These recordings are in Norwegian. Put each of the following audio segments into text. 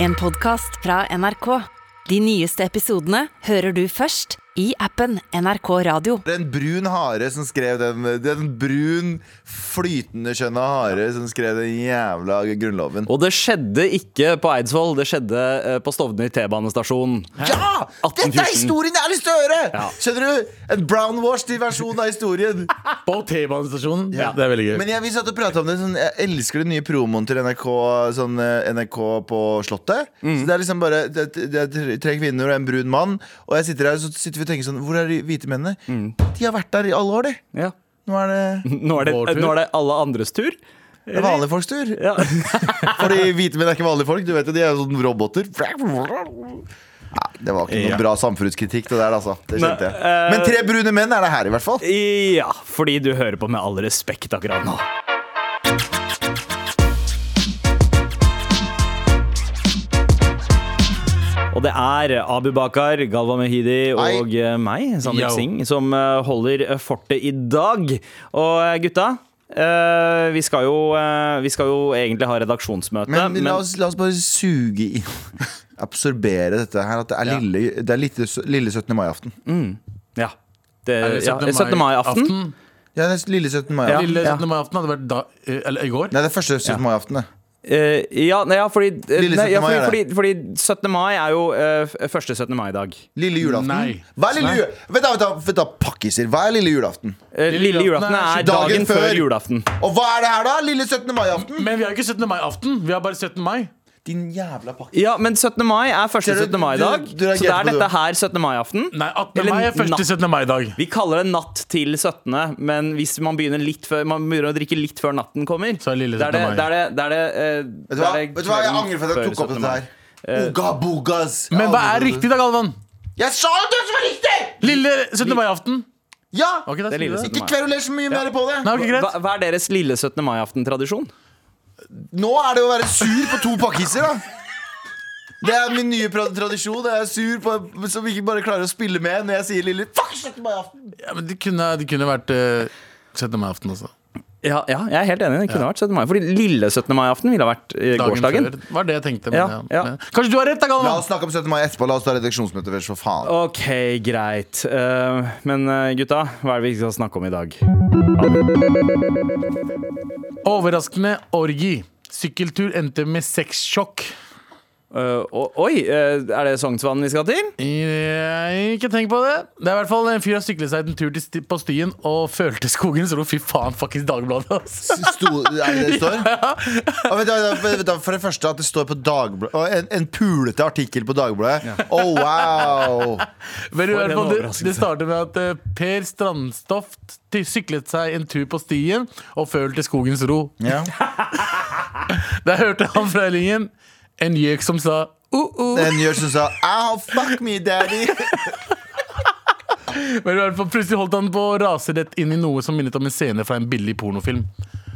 En podcast fra NRK. De nyeste episodene hører du først i appen NRK Radio. Det er En brun hare som skrev den Det er en brun, flytende skjønna hare som skrev den jævla grunnloven. Og det skjedde ikke på Eidsvoll, det skjedde eh, på Stovner T-banestasjon. Ja! 1814. Dette er historien jeg har lyst til å høre! Ja. Skjønner du? En brownwashed versjon av historien. På T-banestasjonen. Ja. Det er veldig gøy. Men jeg, vi satt og pratet om det sånn, Jeg elsker den nye promoen til NRK Sånn eh, NRK på Slottet. Mm. Så Det er liksom bare det, det er tre kvinner og en brun mann. Og jeg sitter her og så sitter vi tenker sånn Hvor er de hvite mennene? Mm. De har vært der i alle år, de. Ja. Nå er det, Nå, er det, Vår tur. nå er det alle andres tur. det er vanlige folks tur. Ja. Fordi hvite menn er ikke vanlige folk. Du vet jo, De er jo sånne roboter. Ja, det var ikke noe Ja. bra samfunnskritikk, det der, altså. Det skjønte jeg. eh, Men tre brune menn er det her, i hvert fall. ja, fordi du hører på Med all respekt akkurat nå. Og det er Abu Bakar, Galva Mehidi og eh, meg, Sandeep Singh, som eh, holder eh, fortet i dag. Og eh, gutta, Uh, vi skal, jo, uh, vi skal jo egentlig ha redaksjonsmøte. Men, la, oss, la oss bare suge i Absorbere dette her. At det er Ja. lille, det er lille, lille 17. mai-aften. ja. Det, Er det ja, 17. mai-aften. Ja, det er lille 17. mai Ja. Lille 17. mai-aften hadde vært da, eller i går. Nei, det er første 17. mai-aften. Eh, ja, nei, ja, fordi, Lille nei, ja, 17. mai fordi, er fordi, fordi 17. mai er jo uh, første 17. mai-dag. Lille julaften. Nei. Hva er lille Nei. Vent da, vent da, vent da, pakkiser. Hva er lille julaften? Lille Lille julaften julaften er er dagen dagen før før. julaften. Og hva er det her, da? Lille 17. mai-aften? Men vi har ikke 17. mai-aften. Vi har bare 17. mai. Din jævla pakke. Ja, men 17. mai er første du- 17. mai-dag. Så det er dette her 17. mai-aften. Nei, 18. Eller mai er første 17. mai-dag. Vi kaller det natt til 17., men hvis man begynner litt før Man begynner å drikke litt før natten kommer, Så er lille da er det, 17. mai. da er det, det, er det, det er det Vet du hva? Jeg angrer for at jeg tok opp dette her. Uga bogas. Men hva er riktig da, Galvan? Jeg sa jo det som var riktig! Lille 17. mai-aften. Ja! Ok, da Det er lille 17. det. Ikke kveruler så mye mer på det. Nei, okay, greit. Hva, hva er deres lille 17. mai-aften-tradisjon? Nå er det å være sur på to pakkiser, da. Det er min nye tradisjon. Jeg er sur på som ikke bare klarer å spille med når jeg sier lille Fuck 17. mai-aften. Ja, men det kunne, det kunne vært uh, 17. mai-aften også. Ja, ja, jeg er helt enig. Det kunne vært 17. mai. Fordi lille 17. mai-aften ville ha vært eh, Dagen gårsdagen. før. Var det jeg tenkte. Men, Ja, ja, ja. Kanskje du har rett, da, La oss snakke om 17. mai etterpå. La oss ta redaksjonsmøte først, for faen. Ok, greit. Uh, men eh, gutta, hva er det vi skal snakke om i dag? Overraskende orgi. Sykkeltur endte med sexsjokk. O- oi, eh, er det Sognsvann vi skal til? Jeg, ikke tenk på det. Det er i hvert fall En fyr har syklet seg en tur til sti på stien og følte skogen. Så fy faen, fuckings Dagbladet. Sto, er det det det står? Ja. vet du, for det første at det står på Dagbladet en, en pulete artikkel på Dagbladet. Oh, wow! Men For fall, det, det starter med at uh, Per Strandstoft syklet seg en tur på stien og følte skogens ro. Ja. Der hørte han fra linjen en gjøk som sa uh-uh. Det er en gjøk som sa Au, fuck me, daddy. Men i hvert fall plutselig holdt han på å rase rett inn i noe som minnet om en scene fra en billig pornofilm.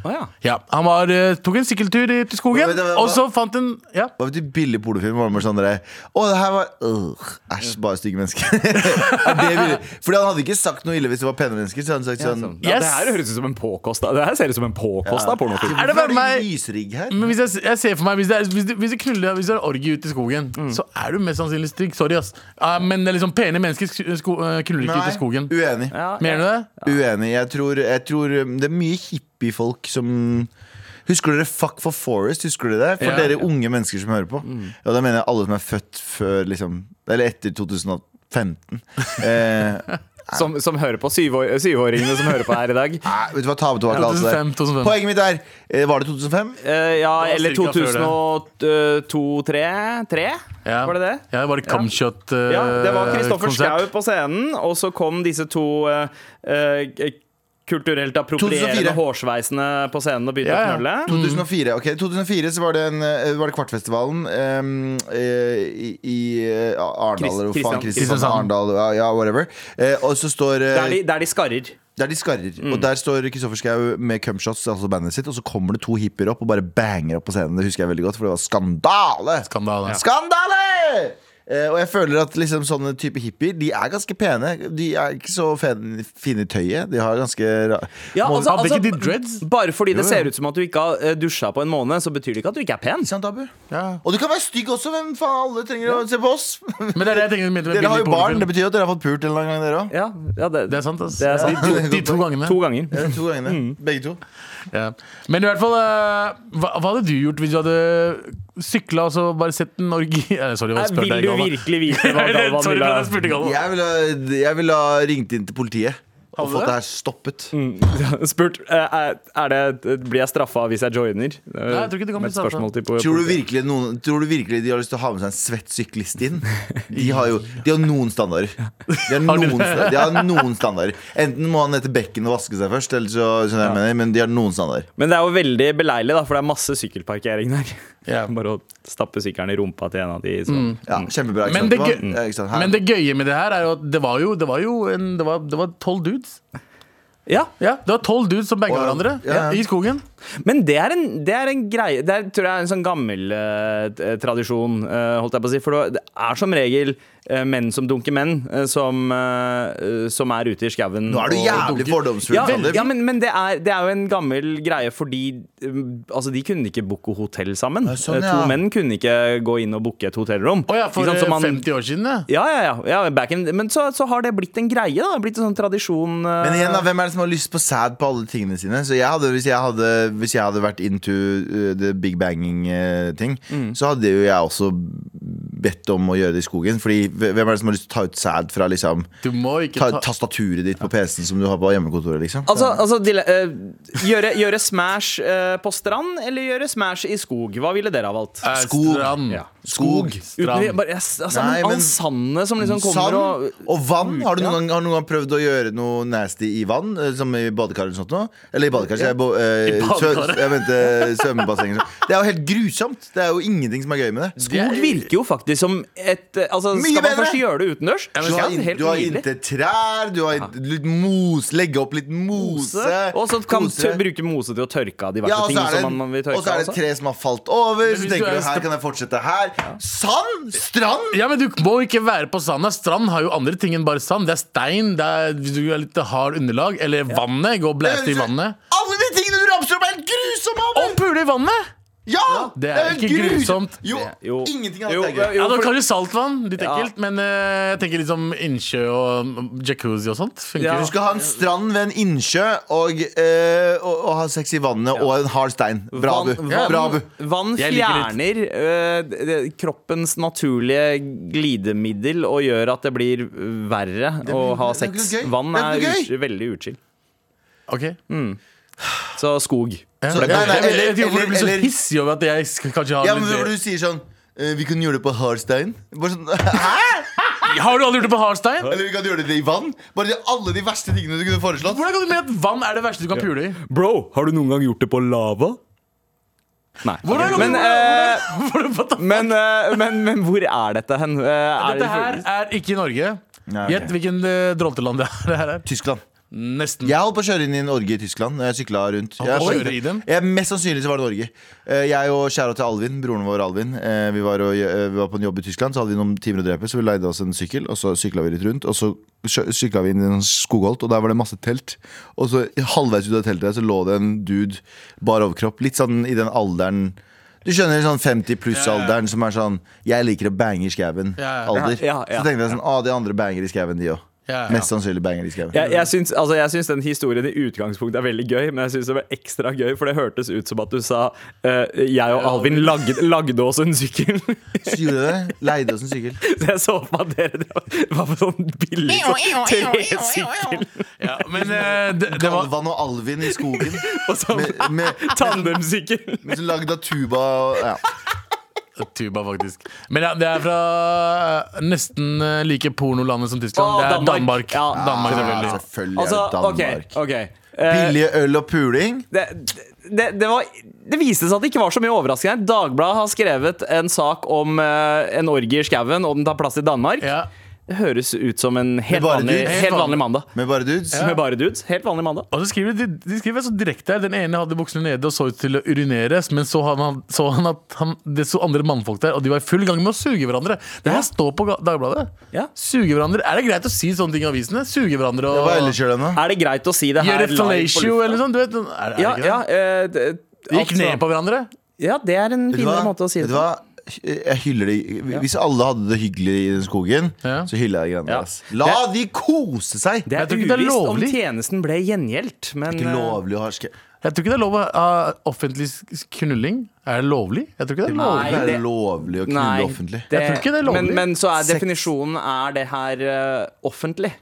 Å ja. Ja, Han var, eh, tok en sykkeltur i- til skogen, Hva- hva- hva- og så fant en ja. Hva betyr billig pornofilm? Var det med sånn dere, Å, det her var øh, Æsj, bare stygge mennesker. er det billig? Fordi han hadde ikke sagt noe ille hvis det var pene mennesker. Så hadde han sagt sånn Sånn. Ja, Yes. det her høres ut som en påkosta Det her ser ut som en påkosta pornofilm. Er det bare meg? lysrigg her? Men hvis jeg, jeg ser for meg Hvis det er, hvis det, hvis det knuller Hvis det er orgie ute i skogen, Mm. så er du mest sannsynlig stygg. Sorry, ass. Ja, men det er liksom pene mennesker sk- sko, eh, knuller ikke ute i skogen. uenig. Ja, Mener du det? Uenig. Jeg tror, jeg tror um, det er mye hippiefolk som Husker dere Fuck for Forest? Husker dere det? For Ja. dere unge mennesker som hører på. Og da mener jeg alle som er født før liksom Eller etter 2015. Eh, Som, som hører på syvår, syvåringene som hører på her i dag. nei, vet du hva, ta med tilbake alt det der. 2005, 2005. Poenget mitt er eh, Var det 2005? Eh, ja, det eller 2002-2003? Ja. Var det det? Ja, det var det Camshot uh, Ja, det var Kristoffer konsert. Schau på scenen, og så kom disse to uh, eh, kulturelt approprierende 2004. hårsveisene på scenen og begynte Ja, ja. å knulle. 2004 ok, 2004 så var det, en, eh, var det Kvartfestivalen em, eh, i, i eh, Arendal, Krist- eller hva faen, Kristian- Kristiansand, Kristiansand. Arendal, ja, ja, whatever. Eh, og så står eh, Der de, der de skarrer. Der de skarrer. Mm. Og der står Kristoffer Schau med Cumshots, altså bandet sitt, og så kommer det to hippier opp og bare banger opp på scenen. Det husker jeg veldig godt, for det var skandale! Skandale. Skandale! Eh, og jeg føler at liksom sånne type hippier De er ganske pene. De er ikke så fine i tøyet. De har ganske rar Ja, altså, hadde altså, ikke de dreads? Bare fordi det Jo, jo. ser ut som at du ikke har eh, dusja på en måned, så betyr det ikke at du ikke er pen. Sant, Ja. Og du kan være stygg også. Hvem faen alle trenger å se på oss? Men det er det jeg tenker med Dere har jo barn. Det betyr at dere har fått pult en gang, dere òg. Ja, ja det, Det er sant, ass. Det er sant. De, to, de to gangene. To ganger. Ja, to gangene. Begge to. Ja. Men i hvert fall, eh, hva, hva hadde du gjort hvis du hadde sykla og så bare sett en Eh, Sorry, hva spurte Vil du virkelig vite hva Galvan ville jeg. Jeg jeg ville ha ringt inn til politiet og fått det? her stoppet. Spurt eh, er, er det, Blir jeg straffa hvis jeg joiner? jeg tror ikke det kan bli straffa. Tror du, virkelig noen, tror du virkelig de har lyst til å ha med seg en svett syklist inn? De har jo de har noen standarder. De har noen, de har noen standarder. Enten må han ned til bekken og vaske seg først, eller så, skjønner jeg mener, men de har noen standarder. Men det er jo veldig beleilig, da, for det er masse sykkelparkering der. Yeah. Bare å stappe sykkelen i rumpa til en av de. Så. Ja, kjempebra. Men det Hva- gøy- ja, ikke sant? Her. Men det gøye med det her er jo at det var jo Det var jo en, det var, det var tolv dudes. Ja, Ja, Det var tolv dudes som banga hverandre Ja, ja. i skogen. Men det er en, det er en greie Det er, tror jeg er en sånn gammel eh, tradisjon, eh, holdt jeg på å si. For det er som regel menn som dunker menn, eh, som, eh, som er ute i skauen. Nå er du jævlig fordomsfull. Ja, Sander. ja, men, men det, er, det er jo en gammel greie fordi Altså, de kunne ikke booke hotell sammen. Sånn, Eh, ja. To menn kunne ikke gå inn og booke et hotellrom. Å ja, for Ikke sant, så eh, man- 50 år siden, ja. Ja, ja, ja, ja back in, Men så, så har det blitt en greie. da Blitt en sånn tradisjon. Uh... Men igjen, da, hvem er det som har lyst på sæd på alle tingene sine? Så jeg hadde, Hvis jeg hadde, hvis jeg hadde vært into uh, the big banging-ting, Mm. så hadde jo jeg også bedt om å gjøre det i skogen. Fordi hvem er det som har lyst til å ta ut sæd fra liksom Du må ikke ta, ta tastaturet ditt på PC-en som du har på hjemmekontoret? liksom Altså, altså dile- uh, gjøre, gjøre Smash uh, på strand eller gjøre Smash i skog? Hva ville dere ha valgt? Uh, Skog. Strand. Ja. Skog. Uten, Strand. bare, altså, Nei, men- Alsanne som liksom kommer Sand og og vann. Har du noen gang, har du noen gang prøvd å gjøre noe nasty i vann? eh, Som i badekar eller sånt noe? Eller i badekar, ja. jeg. Bo, eh, badekaret. jeg mente svømmebasseng. Det er jo helt grusomt. Det er jo ingenting som er gøy med det. Skog virker jo faktisk som et eh, altså, Mye Skal man bedre! først gjøre det utendørs? Du har, helt du har inntil trær, du har litt mos, legge opp litt mose. Og så kan du bruke mose til å tørke av diverse ja, ting. man, man og så er det et tre som har falt over. Så tenker du er her kan jeg fortsette her. Sand! Strand! Ja, men Du må ikke være på sanda. Strand har jo andre ting enn bare sand. Det er stein, det er, hvis du har litt hard underlag. Eller vannet. Gå og blæste i vannet. Alle de tingene du ramser opp, er helt grusomme! Og pule i vannet! Ja! det er ikke grusomt. Jo, Jo. ingenting av Jo, dette er gøy. Ja, da for- kan saltvann. Litt Ja. ekkelt. Men eh, jeg tenker liksom innsjø og mm, jacuzzi og sånt. Funker Ja. Du skal ha en strand ved en innsjø og, eh, og, og ha sex i vannet og en hard stein. Bra. Vann, Bra, Abu. vann Jeg liker fjerner øh, det- det- kroppens naturlige glidemiddel og gjør at det blir verre å ha det sex. gøy. Vann Det er er ut, veldig utskilt. Ok Så skog. Ja. Så- nei, jeg blir så hissig over at jeg skal kanskje har Ja, men litt du sier sånn eh, Vi kunne gjøre det på hardstein. Bare sånn, Hæ?! Har du aldri gjort det på hardstein? Eller vi kan gjøre det i vann. Bare de, alle de verste tingene du kunne foreslått. Hvordan kan du mene at vann er det verste du kan pule i? Bro, har du noen gang gjort det på lava? Nei. Hvordan Men, eh, hvordan- men, eh, men, men hvor er dette hen? Eh, er Dette det- her er ikke i Norge. Gjett okay. Hvilken uh, drolteland det det her er. Tyskland. Nesten. Jeg holdt på å kjøre inn i en orgie i Tyskland. Jeg sykla rundt. Jeg, den? jeg, mest sannsynlig så var det Norge. orgie. Jeg og kjæra til Alvin, broren vår Alvin, eh, vi var, og, eh, vi var på en jobb i Tyskland. Så hadde vi noen timer å drepe, så vi leide oss en sykkel. Og så sykla vi litt rundt. Og så sykla vi inn i en skogholt, og der var det masse telt. Og så halvveis ut av teltet så lå det en dude bar overkropp. Litt sånn i den alderen du skjønner sånn 50 pluss-alderen som er sånn Jeg liker å bange i skauen. Ja, ja. Alder. Ja, ja, ja. Så tenkte jeg sånn 'ah, de andre banger i skauen, de òg. Ja, ja. Mest sannsynlig banger de skrev. Jeg, jeg, syns, altså, jeg syns den historien i utgangspunktet er veldig gøy, men jeg syns det var ekstra gøy, for det hørtes ut som at du sa uh, jeg og Alvin lagde, lagde oss en sykkel. Så gjorde det. Leide oss en sykkel. Så jeg så for meg at dere Det var på sånn billig sånn tresykkel Ja, men uh, det, det var Galvan og Alvin i skogen. og sånn Med, med, tandemsykkel. med, som lagd av tuba og ja. Tuba, faktisk. Men ja, det er fra eh, nesten eh, like pornolandet som Tyskland. Å, det er Danmark. Danmark. Ja, Danmark, Ja, selvfølgelig. selvfølgelig er Altså, det OK. Danmark. ok Eh, Billige øl og puling. det, det, det, var, det viste seg at det ikke var så mye overraskende. Dagbladet har skrevet en sak om eh, en orgie i skauen, og den tar plass i Danmark. Ja. Høres ut som en helt vanlig, helt vanlig mandag. Med bare dudes? Med bare dudes. Helt vanlig mandag. Og så skriver de, de skriver så direkte her Den ene hadde buksene nede og så ut til å urinere, men så han, han, så han at han, det sto andre mannfolk der, og de var i full gang med å suge hverandre. Det her står på Dagbladet. Ja. Suge hverandre. Er det greit å si sånne ting i avisene? Suge hverandre og det da? Er det greit å si det her gjøre fellatio eller noe sånt? Du vet, er, er Ja, det ja, det? eh, det- De gikk altså- ned på hverandre. Ja, det er en finere måte å si det på. Jeg hyller de Hvis alle hadde det hyggelig i den skogen, Ja. så hyller jeg de greiene Ja. deres. La de kose seg! Det er Jeg tror ikke det er uvisst om lovlig. tjenesten ble gjengjeldt, men ikke eh, lovlig å harske. Jeg tror ikke det er lov å ha offentlig s- knulling. Er det lovlig? Jeg tror ikke det er Nei, det Det er lovlig å knulle Nei, offentlig. det, Jeg tror ikke det er lovlig. Men, men så er definisjonen Er det her eh, offentlig?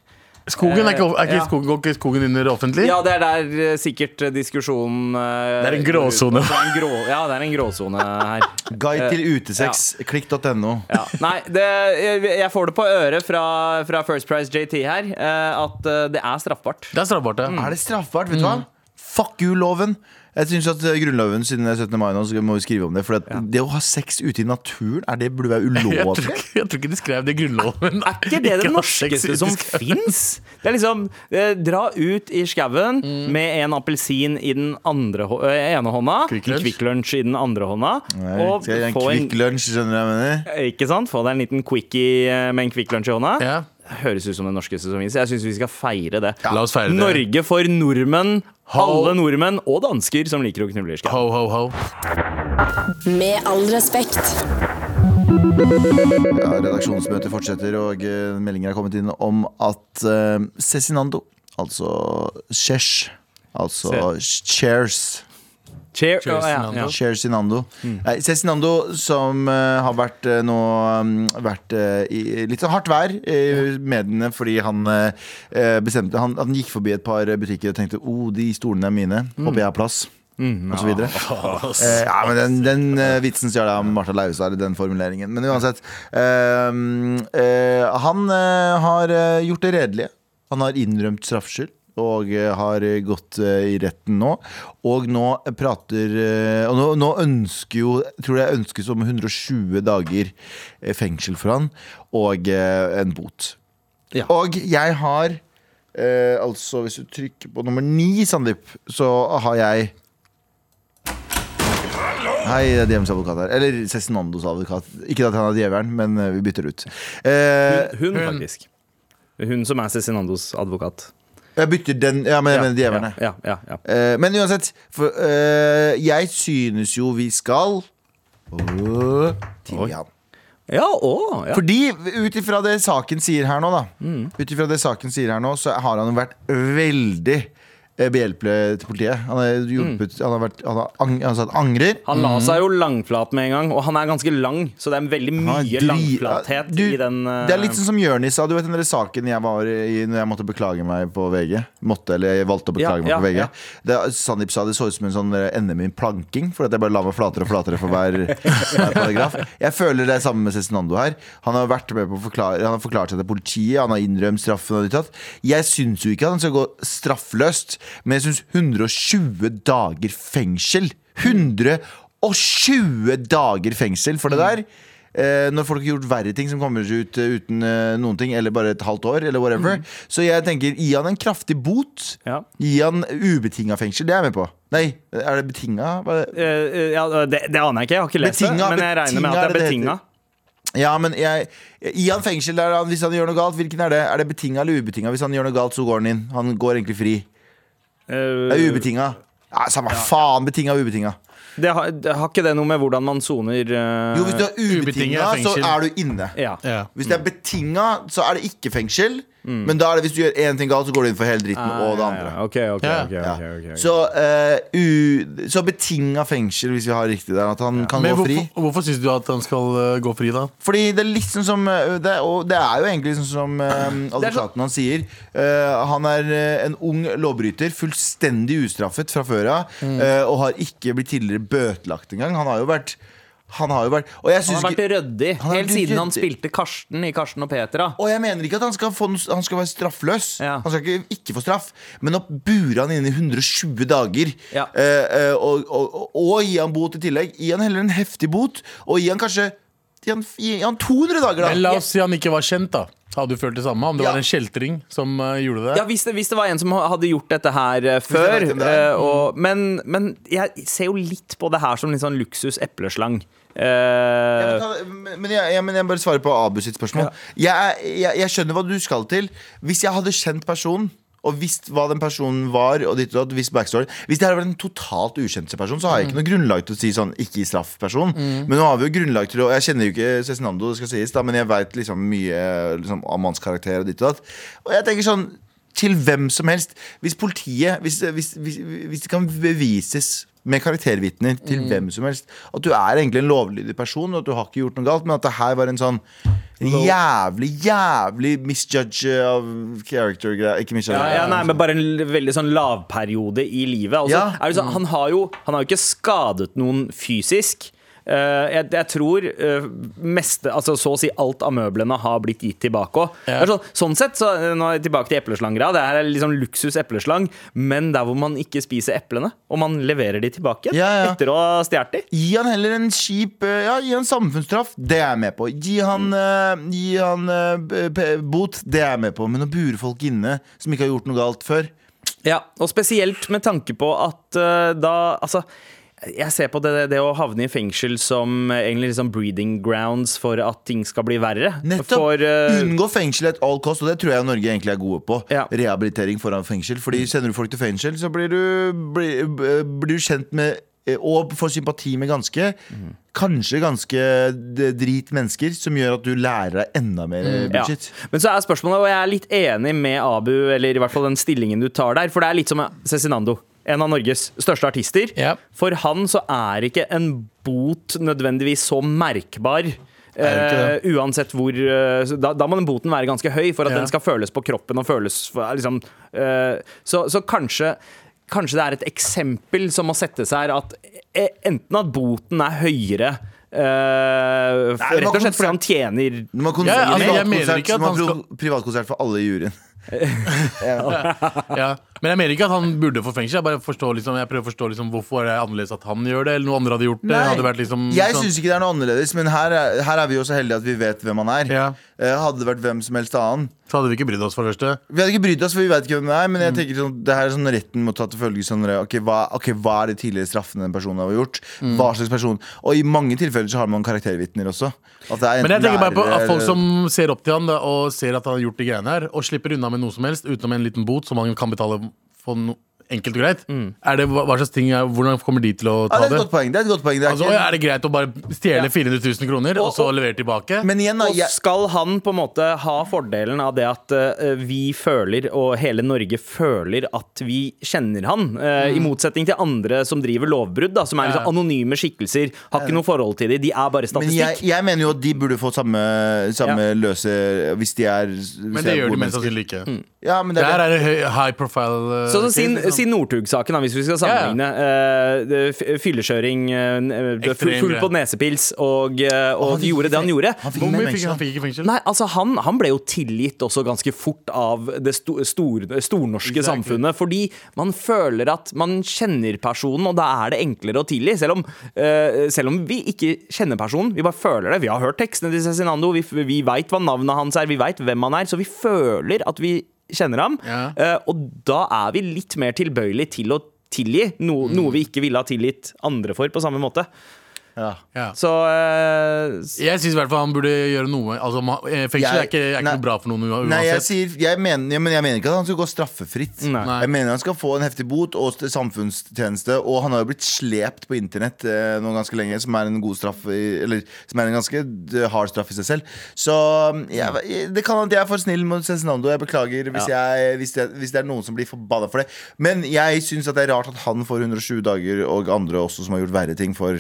Skogen er ikke, er ikke Ja. skogen, går ikke skogen under offentlig? Ja, det er der eh, sikkert eh, diskusjonen eh, Det er en gråsone. grå, ja, det er en gråsone her. Guide til utesex. Klikk.no. Ja. Nei, det, jeg, jeg får det på øret fra, fra First Price JT her eh, at eh, det er straffbart. Det er straffbart, ja. Er det straffbart? Vet du hva? Fuck you-loven. Jeg synes at eh, Grunnloven siden er 17. mai nå, så må vi skrive om det. For at det å ha sex ute i naturen, er det burde være Jeg tror, ikke, jeg tror ikke de skrev det i Grunnloven. Er ikke det det norskeste som fins? Det er liksom eh, Dra ut i skauen med en appelsin i den andre hå- eh, ene hånda, Quick Lunch. I den andre hånda, Nei, og skal jeg gjøre en få en Kvikk Lunsj, skjønner du hva jeg mener? Ikke sant? Få deg en liten quickie eh, med en Quick Lunch i hånda. Ja. Høres ut som det norskeste som Så Jeg syns vi skal feire det. La oss feire det. Norge for nordmenn. Ho. Alle nordmenn og dansker som liker å knulle i. Ho, ho, ho. Med all respekt. Ja, redaksjonsmøtet fortsetter, og uh, meldinger er kommet inn om at uh, Cezinando, altså Chesh, altså Chairs Cheer. Cheers, Å, ja, Nando. ja. Cezinando. Nei, Cezinando som uh, har vært uh, nå um, vært uh, i litt sånn hardt vær i mediene fordi han bestemte han, han gikk forbi et par butikker og tenkte oh, de stolene er mine. Håper jeg har plass. og så videre. Ja, men den, den vitsen stjal jeg av Martha Lausar, den formuleringen. Men uansett. eh, han har gjort det redelige. Han har innrømt straffskyld. Og eh, har gått eh, i retten nå. Og nå prater eh, Og nå, nå ønsker jo tror det ønskes om 120 dager fengsel for han, og en bot. Ja. Og jeg har eh, Altså, hvis du trykker på nummer ni, Sandeep, så har jeg Hei, det er Djevelens advokat her. Eller Cezinandos advokat. Ikke at han er djevelen, men vi bytter ut. Eh, Hun, Hun. faktisk. Hun som er Cezinandos advokat. Jeg bytter den Ja, men djevelen. jeg. Ja, ja, ja. Eh, men uansett, for, eh, jeg synes jo vi skal Åh, tilgi han. Ja, å, ja. Fordi ut ifra det saken sier her nå, da Mm. Ut ifra det saken sier her nå, så har han jo vært veldig behjelpelig til politiet. Han har hjulpet Han har, vært, han har, ang, han har sagt angrer. Han la seg jo langflat med en gang, og han er ganske lang, så det er veldig mye langflathet Du, i den Uh... Det er litt sånn som Jørnis sa. Du vet den der saken jeg var i når jeg måtte beklage meg på VG? Måtte, eller jeg valgte å beklage Ja, meg på VG. ja. Det, Sandeep sa det så ut som en sånn eh, NM i planking, for at jeg bare la meg flatere og flatere for hver, hver paragraf. Jeg føler det er samme med Cezinando her. Han har vært med på å forklare Han har forklart seg til politiet, han har innrømt straffen. Og ditt tatt jeg syns jo ikke at han skal gå straffløst, men jeg syns 120 dager fengsel 120 dager fengsel for det der. Eh, når folk har gjort verre ting som kommer seg ut eh, uten eh, noen ting, eller bare et halvt år, eller whatever. Så jeg tenker, gi han en kraftig bot. Ja. Gi han ubetinga fengsel. Det er jeg med på. Nei, er det betinga? Hva- uh, eh, ja, det, det aner jeg ikke, jeg har ikke lest det. Men jeg regner med at det er betinga. Ja, men jeg, gi han fengsel der hvis han gjør noe galt. Hvilken er det? Er det betinga eller ubetinga? Hvis han gjør noe galt, så går han inn. Han går egentlig fri. Det Eh, er ubetinga. Ja, Samme faen. Betinga og ubetinga. det, har, det har ikke det noe med hvordan man soner uh, Jo, hvis du er Ubetinga ubetinga, så er du inne. ja. Ja. Hvis det er betinga, så er det ikke fengsel. Men da er det hvis du gjør én ting galt, så går du inn for hele dritten og det andre. Ja, okay, okay, Ja. okay. Så, uh, så betinga fengsel, hvis vi har riktig der. At han kan Men gå fri. hvorfor, hvorfor syns du at han skal uh, gå fri, da? Fordi det er litt sånn som eh, det, Og det er jo egentlig sånn som uh, advokaten hans sier. Uh, han er en ung lovbryter, fullstendig ustraffet fra før av. eh, og har ikke blitt tidligere bøtelagt engang. Han har jo vært Han har jo vært Og jeg Han har vært ryddig helt siden han spilte Karsten i Karsten og Petra. Og jeg mener ikke at han skal, få, han skal være straffløs. Ja. Han skal ikke, ikke få straff. Men å bure han inne i 120 dager Ja. eh, eh, og, og, og, og gi han bot i tillegg Gi han heller en heftig bot, og gi han kanskje Gi han, gi han 200 dager, da. Men la oss si han ikke var kjent, da. Hadde du følt det samme? Om det Ja. var en kjeltring som eh, gjorde det? Ja, hvis det, hvis det var en som hadde gjort dette her eh, før. vet hvem det er. eh, og, men, men jeg ser jo litt på det her som litt sånn luksus epleslang. Eh, Ja, men, men, jeg, jeg, men jeg bare svarer på Abu sitt spørsmål. Jeg, er- jeg, jeg skjønner hva du skal til. Hvis jeg hadde kjent personen og visst hva den personen var, og ditt og datt, visst backstory Hvis det hadde vært en totalt ukjent person, så har jeg ikke noe grunnlag til å si sånn ikke straff-person. Men nå har vi jo grunnlag til å Jeg kjenner jo ikke Cezinando, det skal sies, da, men jeg veit liksom mye liksom, om hans karakter og ditt og datt. Og jeg tenker sånn til hvem som helst. Hvis politiet Hvis, hvis, hvis, hvis det kan bevises med karaktervitner til hvem som helst at du er egentlig en lovlydig person, og at du har ikke gjort noe galt, men at det her var en sånn jævlig, jævlig misjudge av character-greier. Ikke misjudge. ja, ja, nei, men bare en veldig sånn lavperiode i livet. Altså, Ja. er det sånn, han, har jo, han har jo ikke skadet noen fysisk. Eh, jeg, jeg tror eh, meste, altså så å si alt av møblene har blitt gitt tilbake òg. Ja. Sånn, sånn sett, så, eh, nå er jeg tilbake til epleslanggrad. Det her er liksom luksus epleslang, men der hvor man ikke spiser eplene, og man leverer de tilbake Ja, ja. etter å ha stjålet de. Gi han heller en kjip Ja, gi han samfunnsstraff. Det er jeg med på. Gi han, uh, gi han uh, bot. Det er jeg med på. Men å bure folk inne som ikke har gjort noe galt før Ja, og spesielt med tanke på at uh, da Altså jeg ser på det, det å havne i fengsel som eh, egentlig liksom breeding grounds for at ting skal bli verre. Nettopp. For, uh... Unngå fengsel at all cost, og det tror jeg Norge egentlig er gode på. Ja. Rehabilitering foran fengsel. Fordi sender du folk til fengsel, så blir du, blir, blir du kjent med eh, og får sympati med ganske Kanskje ganske drit mennesker, som gjør at du lærer deg enda mer eh, ja. Men så er spørsmålet, og jeg er litt enig med Abu, eller i hvert fall den stillingen du tar der, for det er litt som Cezinando. En av Norges største artister. Ja. For han så er ikke en bot nødvendigvis så merkbar. Er Eh, uansett hvor uh, da, da må den boten være ganske høy for at Ja. den skal føles på kroppen og føles for, liksom, uh, så, så kanskje Kanskje det er et eksempel som må settes her, at eh, enten at boten er høyere eh, Nei, Rett og slett fordi han tjener Du må ha Ja, altså, privatkonsert, for alle i juryen. Ja. Men jeg mener ikke at han burde få fengsel. Jeg bare forstår liksom, jeg prøver å forstå liksom, hvorfor er annerledes at han gjør det, eller noe andre hadde gjort det. Nei. Hadde vært liksom, Jeg sånn- syns ikke det er noe annerledes, men her er, her er vi jo så heldige at vi vet hvem han er. Ja. Eh, Hadde det vært hvem som helst annen Så hadde vi ikke brydd oss, for det første. Vi hadde ikke brydd oss, for vi vet ikke hvem det er. Men Mm. jeg tenker sånn, det her er sånn retten må ta til følge sånn ok hva, ok, hva er de tidligere straffene den personen har gjort? Mm. Hva slags person? Og i mange tilfeller så har man karaktervitner også. Men jeg tenker bare på at folk som ser opp til han da, og ser at han har gjort de greiene her, og slipper unna med noe som helst utenom en liten bot som han kan betale for no enkelt og greit. Er det, hva hva slags ting er, Hvordan kommer de til å ja, ta det er det? et godt poeng. Det er et godt poeng. Det er Altså, ikke- er det greit å bare stjele 400 000 kroner og så levere tilbake? men igjen, da. Og Jeg, skal han på en måte ha fordelen av det at uh, vi føler, og hele Norge føler, at vi kjenner han? eh, I motsetning til andre som driver lovbrudd, da, som er liksom anonyme skikkelser. Har ikke noe forhold til dem. De er bare statistikk. men jeg, jeg mener jo at de burde få samme, samme løse Hvis de er Men det gjør de mest sannsynlig ikke. Ja, men Det her er det. high profile. uh, Sånn som sin, liksom. sin Northug-saken, hvis vi skal sammenligne. Ja, ja. fyllekjøring, eh, full, full på nesepils, og, eh, og han gjorde det han gjorde. Han fikk fikk han? fikk ikke fengsel? Nei, altså han, han ble jo tilgitt også ganske fort av det sto, stor, stornorske Exactly. samfunnet. Fordi man føler at man kjenner personen, og da er det enklere å tilgi. Selv om, uh, selv om vi ikke kjenner personen. Vi bare føler det. Vi har hørt tekstene til Cezinando, vi, vi veit hva navnet hans er, vi veit hvem han er. Så vi føler at vi kjenner ham. Ja. Eh, og da er vi litt mer tilbøyelig til å tilgi noe, noe vi ikke ville ha tilgitt andre for på samme måte. Ja. Ja. Så uh, Jeg syns i hvert fall han burde gjøre noe. Altså, eh, fengsel er Jeg- ikke, er ikke nei. noe bra for noen uansett. Nei, jeg, sier, jeg, mener, jeg mener ikke at han skal gå straffefritt. Nei. Nei. Jeg mener han skal få en heftig bot og samfunnstjeneste. Og han har jo blitt slept på internett eh, nå ganske lenge, som er en god straff i, Eller som er en ganske hard straff i seg selv. Så mm, jeg, det kan hende at jeg er for snill mot Cezinando. Jeg beklager hvis, jeg, hvis, det, hvis det er noen som blir forbanna for det. Men jeg syns det er rart at han får 120 dager, og andre også som har gjort verre ting, for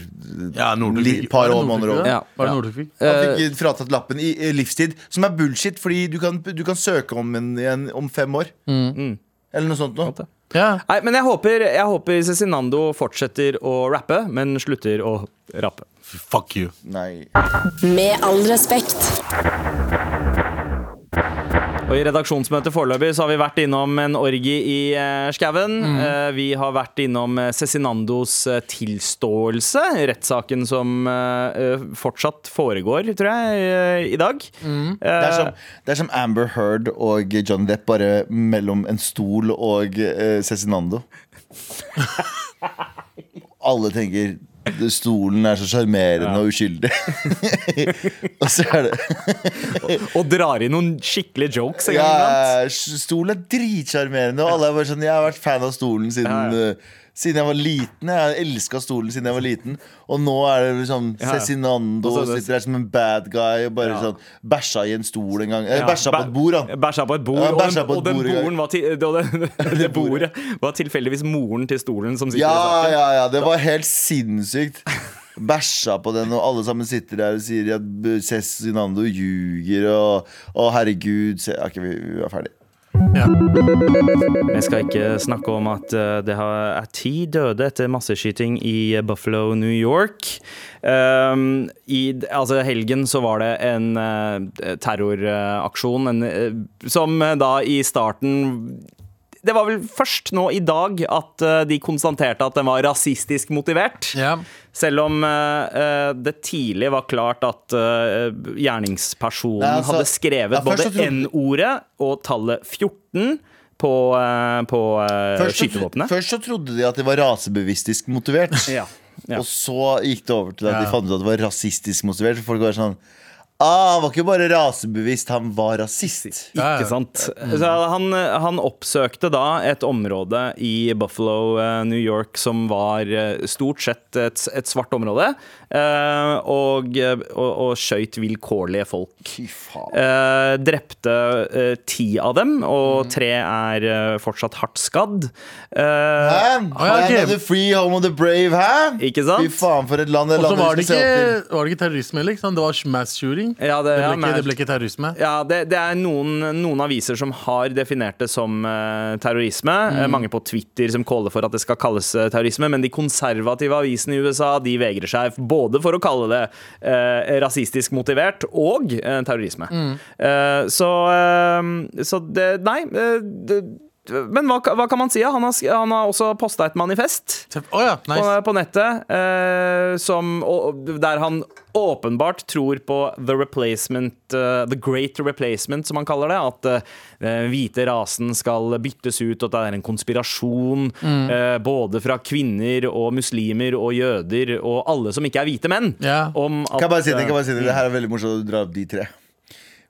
Ja, Northug par år, måneder over. Ja. Var det Ja. Northug fikk? Han fikk fratatt lappen i, livstid, som er bullshit, fordi du kan, du kan søke om den igjen om fem år. Eller noe sånt noe. Ja. Nei, men jeg håper, jeg håper Cezinando fortsetter å rappe, men slutter å rappe. Fuck you. Nei. Med all respekt. Og I redaksjonsmøtet foreløpig så har vi vært innom en orgi i uh, skauen. Eh, vi har vært innom eh, Cezinandos tilståelse, rettssaken som uh, fortsatt foregår, tror jeg, i dag. Det er, som, det er som Amber Heard og Johnny Depp, bare mellom en stol og uh, Cezinando. Alle tenker stolen er så sjarmerende og uskyldig. og så er det Og drar inn noen skikkelige jokes. ja, Stolen er dritsjarmerende, og alle er bare sånn Jeg har vært fan av stolen siden Ja, ja. Siden jeg var liten. Jeg elska stolen siden jeg var liten. Og nå er det liksom Ja. Cezinando Og sitter der som en bad guy og bare Ja. sånn bæsja i en stol en gang. Eh, Ja, bæsja på et bord, han. Bæsja på et bord, Ja, og den, og den bord var til, det, det bordet var tilfeldigvis moren til stolen som sitter Ja, der. ja, ja, det var helt sinnssykt. Bæsja på den, og alle sammen sitter der og sier at Cezinando ljuger, og å herregud se, okay, vi, vi er ferdig. Ja. Vi skal ikke snakke om at eh, det er ti døde etter masseskyting i Buffalo, New York. Um, I altså helgen så var det en uh, terroraksjon eh, som eh, da i starten det var vel først nå i dag at eh, de konstaterte at den var rasistisk motivert. Ja. Selv om eh, eh, det tidlig var klart at uh, gjerningspersonen Nei, altså, hadde skrevet ja, både N-ordet og tallet 14 på, uh, på skytevåpenet. først så trodde de at det var rasebevisstisk motivert. Ja, ja. Og så gikk det over til at de fant ut at det var rasistisk motivert. For folk var sånn Ah, han var ikke bare rasebevisst, han var rasist. Ikke sant? Så han, han oppsøkte da et område i Buffalo, eh, New York, som var eh, stort sett et, et svart område, eh, og, og, og skøyt vilkårlige folk. Fy faen. Eh, drepte ti av dem, og tre er fortsatt hardt skadd. Eh, Hæ? ja, of the free, home of the brave, hæ? Ikke sant? Fy faen, for et land det Og så landet var det skal se ikke, opp til. var det ikke terrorisme heller. Det var mass shooting. Ja, det, Det ble ikke, det ble ikke terrorisme. Ja, det, det er noen, noen aviser som har definert det som uh, terrorisme. Mm. mange på Twitter som caller for at det skal kalles eh, terrorisme. Men de konservative avisene i USA de vegrer seg både for å kalle det uh, rasistisk motivert og uh, terrorisme. Eh, så, eh, så det Nei. eh, det, men hva, hva kan man si? Han har, han har også posta et manifest oh ja, på, på nettet, eh, som, og, der han åpenbart tror på the replacement, uh, the great replacement, som han kaller det. At den hvite rasen skal byttes ut, og at det er en konspirasjon eh, både fra kvinner og muslimer og jøder og alle som ikke er hvite menn. Ja. Om at, Kan jeg bare si det, kan jeg bare si det? det her er veldig morsomt å dra opp de tre.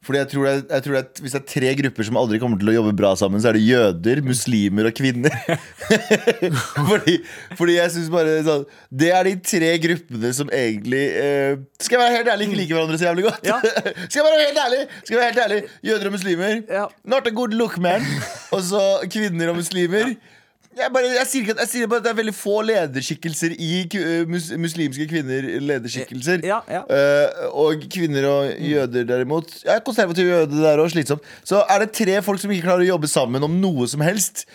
Fordi jeg tror, det, jeg tror er- Hvis det er tre grupper som aldri kommer til å jobbe bra sammen, så er det jøder, muslimer og kvinner. fordi, fordi jeg synes bare sånn, Det er de tre gruppene som egentlig eh, Skal jeg være helt ærlig, ikke liker hverandre så jævlig godt. Ja. skal jeg være helt ærlig Skal jeg være helt ærlig Jøder og muslimer. Ja. Not a good look, man. Og så kvinner og muslimer. Jeg, bare, jeg, sier ikke at, jeg sier bare at det er veldig få lederskikkelser i eh, mus, muslimske kvinner. Lederskikkelser Ja, ja. Uh, Og kvinner og jøder derimot Jeg er konservativ jøde der òg, Så er det tre folk som ikke klarer å jobbe sammen Om noe som helst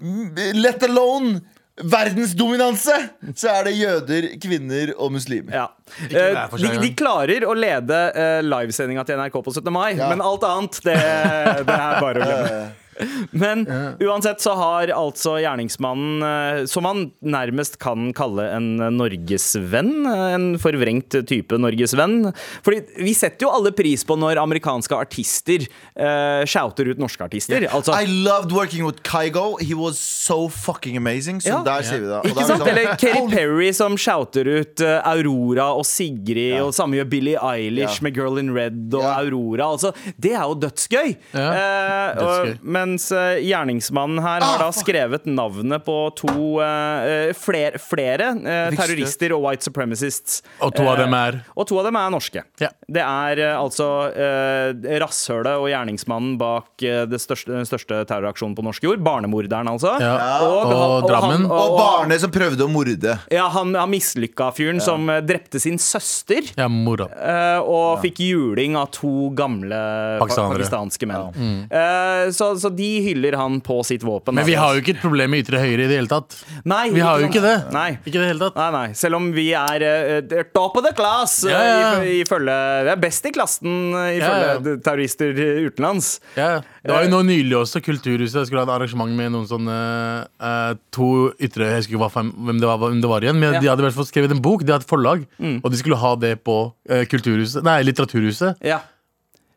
Mm, Let alone verdensdominanse Så er det jøder, kvinner og muslimer Ja. Eh, De, de klarer å lede uh, livesendinga til NRK på 17. mai, Ja. men alt annet, det, det er bare å glemme. Men uansett så har altså gjerningsmannen, eh, som han nærmest kan kalle en norgesvenn, eh, en forvrengt type norgesvenn Fordi vi setter jo alle pris på når amerikanske artister uh, shouter ut norske artister. Altså, I loved working with Kygo He was so fucking amazing Så Ja. der sier vi det Ikke sant? sånn, Eller Katy Perry som shouter ut Aurora og Sigrid, Ja. og samme gjør Billie Eilish Ja. med Girl in Red og. Aurora. Altså, det er jo dødsgøy! Ja, Uh, dødsgøy. og, mens eh, gjerningsmannen her har Ah, da skrevet navnet på to eh, flere, flere eh, terrorister og white supremacists. Og to av Eh, dem er og to av dem er norske. Ja. Det er eh, altså uh, rasshølet og gjerningsmannen bak eh, det største, den største terroraksjonen på norsk jord. Barnemorderen, altså. Ja. Og, Og Drammen. Og barnet som prøvde å morde ja, han, han mislykka fyren som eh, drepte sin søster. Ja, mora. eh, og fikk juling av to gamle Pakistanere. pakistanske menn. Eh, så, så så de hyller han på sitt våpen. Men vi har jo ikke et problem med ytre høyre i det hele tatt. Nei, Vi har jo ikke det. Nei. Ikke det hele tatt. Nei, nei. Selv om vi er uh, top of the class uh, Ja, ja. i- ifølge Vi er best i klassen uh, ifølge Ja, ja. terrorister utenlands. Ja. Det var jo nå nylig også Kulturhuset skulle ha et arrangement med noen sånne eh, to ytre Jeg husker ikke hvem, det var, hvem det var igjen, men de hadde i hvert fall skrevet en bok. De hadde et forlag, og de skulle ha det på eh, Kulturhuset Nei, Litteraturhuset. Ja.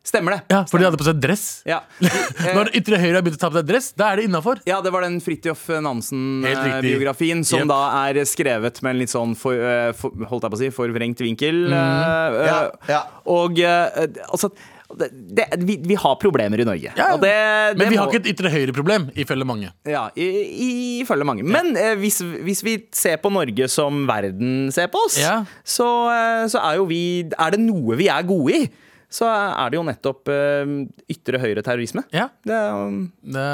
Stemmer det. Ja, For de hadde på seg dress. Ja. Når ytre høyre har begynt å ta på seg dress, da er det innafor. Ja, det var den Fridtjof Nansen-biografien som Yep. da er skrevet med en litt sånn for, eh, for, Holdt jeg på å si forvrengt vinkel. eh, Ja, eh, ja. Og uh, altså det, det, vi, vi har problemer i Norge. Ja, Og det, det Men vi må- har ikke et ytre høyre-problem, ifølge mange. Ja, i- ifølge mange. Men eh, hvis, hvis vi ser på Norge som verden ser på oss, Ja. så, så er jo vi Er det noe vi er gode i, så er det jo nettopp eh, ytre høyre terrorisme. Ja. Det um, Det,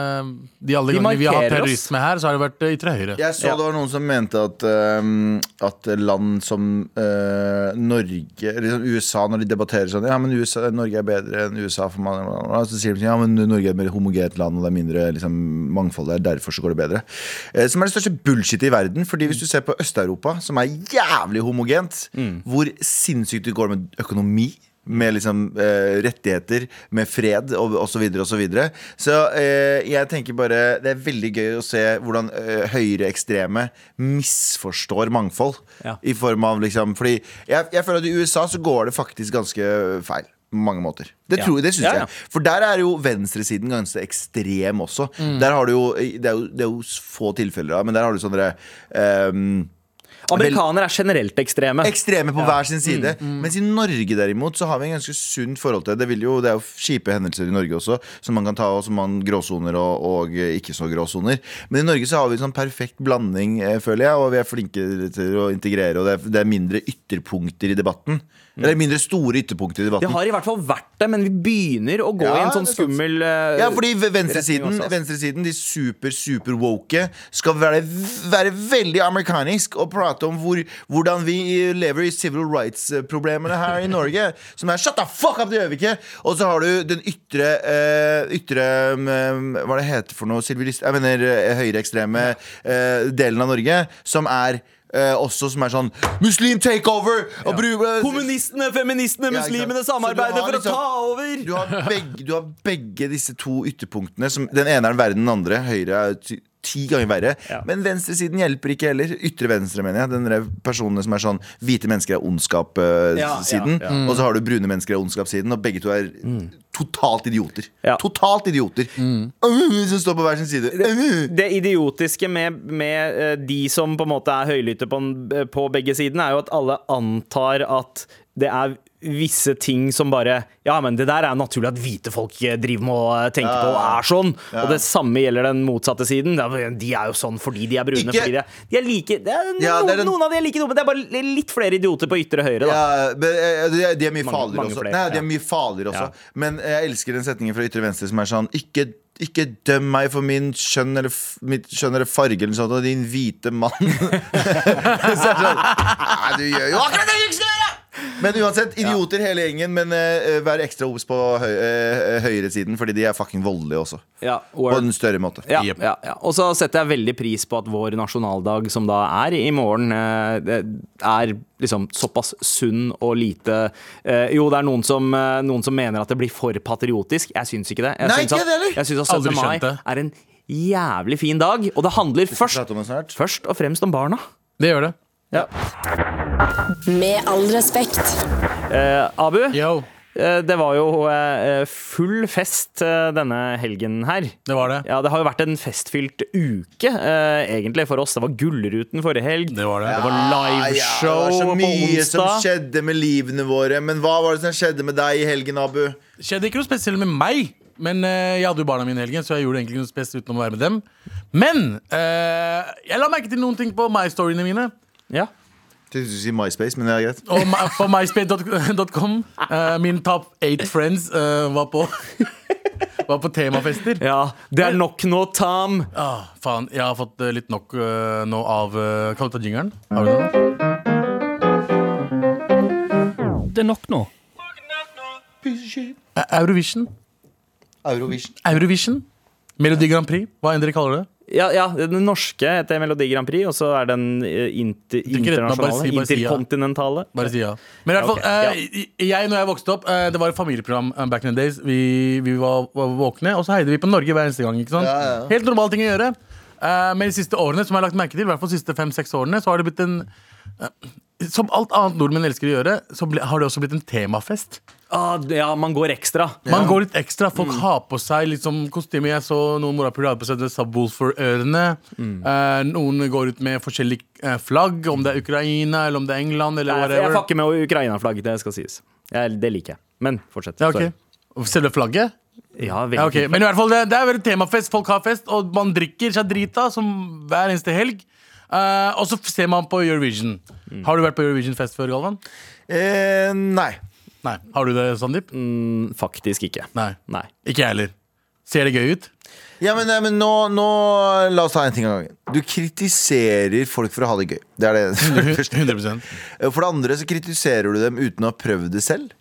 de alle Vi gangene vi har hatt terrorisme her, så har det vært eh, ytre høyre. Jeg så Ja. det var noen som mente at, ehm, at land som uh, Norge liksom USA, når de debatterer sånn Ja, men USA, Norge er bedre enn USA for mange Så sier de sånn, ja, men Norge er et mer homogent land, og det er mindre liksom, mangfold der, derfor så går det bedre. Uh, som er det største bullshit i verden. Fordi hvis du ser på Øst-Europa, som er jævlig homogent, hvor sinnssykt det går med økonomi med liksom eh, rettigheter, med fred og osv. Så, videre, og så, videre. så eh, jeg tenker bare Det er veldig gøy å se hvordan eh, høyreekstreme misforstår mangfold. Ja. I form av liksom Fordi jeg, jeg føler at i USA så går det faktisk ganske feil. Mange måter. Det, Ja. tror, det syns Ja, jeg. For der er jo venstresiden ganske ekstrem også. Mm. Der har du jo det, er jo det er jo få tilfeller av, men der har du sånne um, amerikanere er generelt ekstreme. Ekstreme på hver sin side. Mm, Mens i Norge derimot så har vi en ganske sunt forhold til det. Det, jo, det er jo kjipe hendelser i Norge også, som man kan ta og som man gråsoner og, og ikke så gråsoner. Men i Norge så har vi en sånn perfekt blanding, eh, føler jeg, og vi er flinke til å integrere. Og det er, det er mindre ytterpunkter i debatten. Eller mindre store ytterpunkter i debatten. Det har i hvert fall vært det, men vi begynner å gå Ja, i en sånn skummel eh, Ja, fordi venstresiden, venstresiden de super, super woke, skal være, være veldig amerikanisk og prate om hvor, hvordan vi lever i civil rights-problemene her i Norge. Som er shut the fuck up, det gjør vi ikke! Og så har du den ytre, uh, ytre um, Hva det heter for noe? Sivilist... jeg mener eh, høyreekstreme uh, delen av Norge, som er eh, også som er sånn Muslim takeover! Ja. Kommunistene, feministene, muslimene samarbeider for liksom- å ta over! Du har, begge, du har begge disse to ytterpunktene. Som, den ene er den enn den andre. Høyre er ti, ganger verre. Ja. Men venstresiden hjelper ikke heller. Ytre venstre, mener jeg. Den personene som er sånn Hvite mennesker er ondskap-siden. Ja, ja, ja. Og så har du brune mennesker er ondskap-siden. Og begge to er totalt idioter. Totalt idioter. Mm. som står på hver sin side. Det, Det idiotiske med, med eh, de som på en måte er høylytte på, på begge sidene, er jo at alle antar at det er visse ting som bare Ja, men det der er naturlig at hvite folk eh, driver med å tenke på og er sånn. Og det samme gjelder den motsatte siden. De er jo sånn fordi de er brune. Ikke- Fordi de er, de er like er, Ja, noen, er den- noen av de er like dumme. Det er bare litt flere idioter på ytre høyre, da. Ja, eh, de, er- de mye farligere også. flere, Nei, de er mye farligere også. Men jeg elsker den setningen fra ytre venstre som er sånn Ikke, ikke døm meg for min kjønn eller, mitt kjønn eller farge eller noe sånt, og din hvite mann. Så er det sånn du gjør jo akkurat det du skal gjøre! Men uansett, idioter hele gjengen, men uh, vær ekstra obs på høy, uh, høyresiden, fordi de er fucking voldelige også. Ja, På en større måte. Ja, Yep. ja, ja. Og så setter jeg veldig pris på at vår nasjonaldag, som da er i morgen, uh, er liksom såpass sunn og lite Jo, det er noen som, noen som mener at det blir for patriotisk. Jeg syns ikke det. Jeg Nei, syns ikke at, det heller. jeg syns at 17. Mai er en jævlig fin dag, og det handler først, først og fremst om barna. Det gjør det. Ja. Med all respekt. Eh, Abu, Yo, eh, det var jo eh, full fest eh, denne helgen her. det var det. Ja, Det har jo vært en festfylt uke, eh, egentlig, for oss. Det var Gullruten forrige helg. Det var det. Det var liveshow det var så på mye som skjedde med livene våre. Men hva var det som skjedde med deg i helgen, Abu? Det skjedde ikke noe spesielt med meg. Men eh, jeg hadde jo barna mine i helgen, så jeg gjorde egentlig ikke noe spesielt utenom å være med dem. Men eh, jeg la merke til noen ting på my-storyene mine. Ja. Jeg skulle si MySpace, men det er greit. Og på myspace.com. Uh, min top eight friends uh, var på Var på temafester. ja. Det er nok nå, Tam. Ah, faen, jeg har fått eh, litt nok uh, nå av uh, Kan du ta jingeren? Har du noe? Det er nok nå. Eh, Eurovision. Eurovision. Eurovision. Melodi Grand Prix, hva enn dere kaller det. Ja, ja, Den norske heter Melodi Grand Prix, og så er den eh, inter, bare internasjonale. si- bare. Interkontinentale. Bare si ja. Men i hvert fall, ja. eh, jeg, når jeg vokste opp, eh, det var et familieprogram eh, back in the days. Vi, vi var, var våkne, og så heide vi på Norge hver eneste gang. ikke sant? Ja, ja. Helt normale ting å gjøre. Eh, men de siste årene, som jeg har lagt merke til, i hvert fall de siste fem-seks årene, så har det blitt en Som alt annet nordmenn elsker å gjøre, så ble, har det også blitt en temafest. Ah, ja, man går ekstra. Man går litt ekstra. Mm. Folk har på seg liksom kostyme. Jeg så noen morapuler hadde på seg Subwoolfer-ørene. Mm. Eh, noen går ut med forskjellige eh, flagg, om det er Ukraina eller om det er England. Eller Jeg, jeg whatever. fucker med Ukraina-flagg, det skal sies. Jeg, det liker jeg. Men fortsett. Ja, Sorry. ok. Selve flagget? Ja, veldig Ja, ok, fint. Men i hvert fall, det, det er vel temafest. Folk har fest, og man drikker seg drita som hver eneste helg. Eh, og så ser man på Eurovision. Mm. Har du vært på Eurovision-fest før, Galvan? Eh, nei. Nei. Har du det, Sandeep? Mm, faktisk ikke. Nei. Nei. Ikke jeg heller. Ser det gøy ut? Ja, men, men nå, nå La oss ta en ting av gangen. Du kritiserer folk for å ha det gøy. Det er det første. 100 For det andre så kritiserer du dem uten å ha prøvd det selv.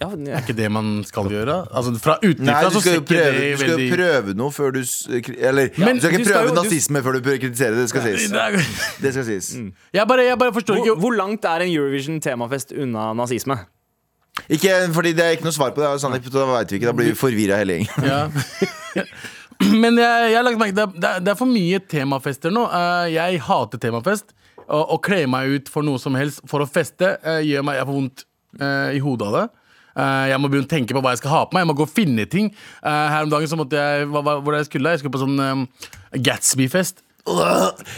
Ja, Er ikke det man skal gjøre? Altså Fra utenfra du så ser ikke prøve, det du skal jo prøve noe før du Eller Men du skal ikke du skal prøve jo- du- nazisme før du prøver å kritisere det. Det skal sies. Det Det skal sies. jeg, bare, jeg bare forstår hvor, ikke hvor langt er en Eurovision-temafest unna nazisme? Ikke, fordi Det er ikke noe svar på det. Sånn, da vet vi ikke, da blir vi forvirra hele gjengen. ja. Men jeg, har lagt merke det, er- det er for mye temafester nå. Eh, jeg hater temafest. Å å kle meg ut for noe som helst for å feste eh, gjør meg jeg får vondt eh, i hodet av det. Eh, jeg må begynne å tenke på hva jeg skal ha på meg. Jeg må gå og finne ting. Eh, her om dagen så måtte jeg hva, hva, Hvor jeg skulle jeg? skulle på sånn um, Gatsby-fest.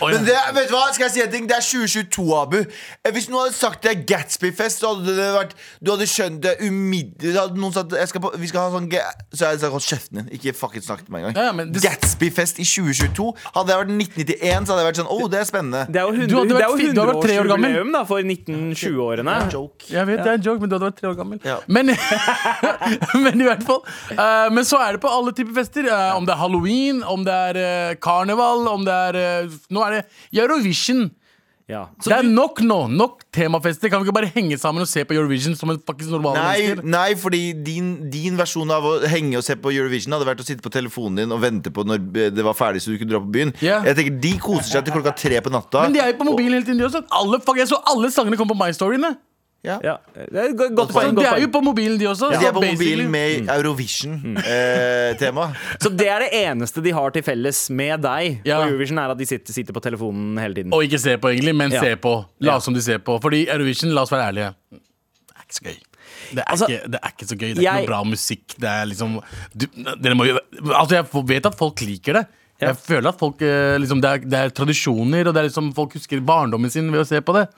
Men det, vet du hva, skal jeg si en ting? Det er 2022, Abu. Eh, Hvis noen hadde sagt det er Gatsby-fest, så hadde det vært Du hadde skjønt det umiddelbart. Hadde vi skal ha sånn Så hadde jeg sagt holdt kjeften din. Ikke fucking snakket med meg engang. Ja, ja, det- Gatsby-fest i 2022. Hadde jeg vært 1991, så hadde jeg vært sånn Å, det er spennende. Det er jo, Du hadde 100, vært det er jo fi- du hadde vært tre år gammel. 100-årsjubileum da, for 1920-årene. Joke. Jeg vet det er en joke, men du hadde vært tre år gammel. Ja. Men, men i hvert fall Uh, Men så er det på alle typer fester. Uh, om det er halloween, om det er uh, karneval, om det er Nå er det Eurovision. Ja. det er nok nå. Nok temafester. Kan vi ikke bare henge sammen og se på Eurovision som en faktisk normal Nei, nei, fordi din, din versjon av å henge og se på Eurovision hadde vært å sitte på telefonen din og vente på når det var ferdig, så du kunne dra på byen. Yeah. Jeg tenker De koser seg til klokka tre på natta. Men de er jo på mobilen hele tiden, de også. Alle, fuck, jeg så alle sangene kom på My Storyene. Ja. Ja, det er godt poeng. de er jo på mobilen, de også. De er på basically- mobilen med Eurovision-tema. Så det er det eneste de har til felles med deg Ja. på Eurovision, er at de sitter, sitter på telefonen hele tiden. Og ikke se på, egentlig, men Ja. se på. La Ja. som de ser på. Fordi Eurovision, la oss være ærlige, det er ikke så gøy. Det er, Altså, ikke, det er ikke så gøy. Det er jeg- ikke noe bra musikk. Det er liksom du, dere må Altså Jeg vet at folk liker det. Ja. Jeg føler at folk eh, liksom, det, er, det er tradisjoner, og det er liksom folk husker barndommen sin ved å se på det.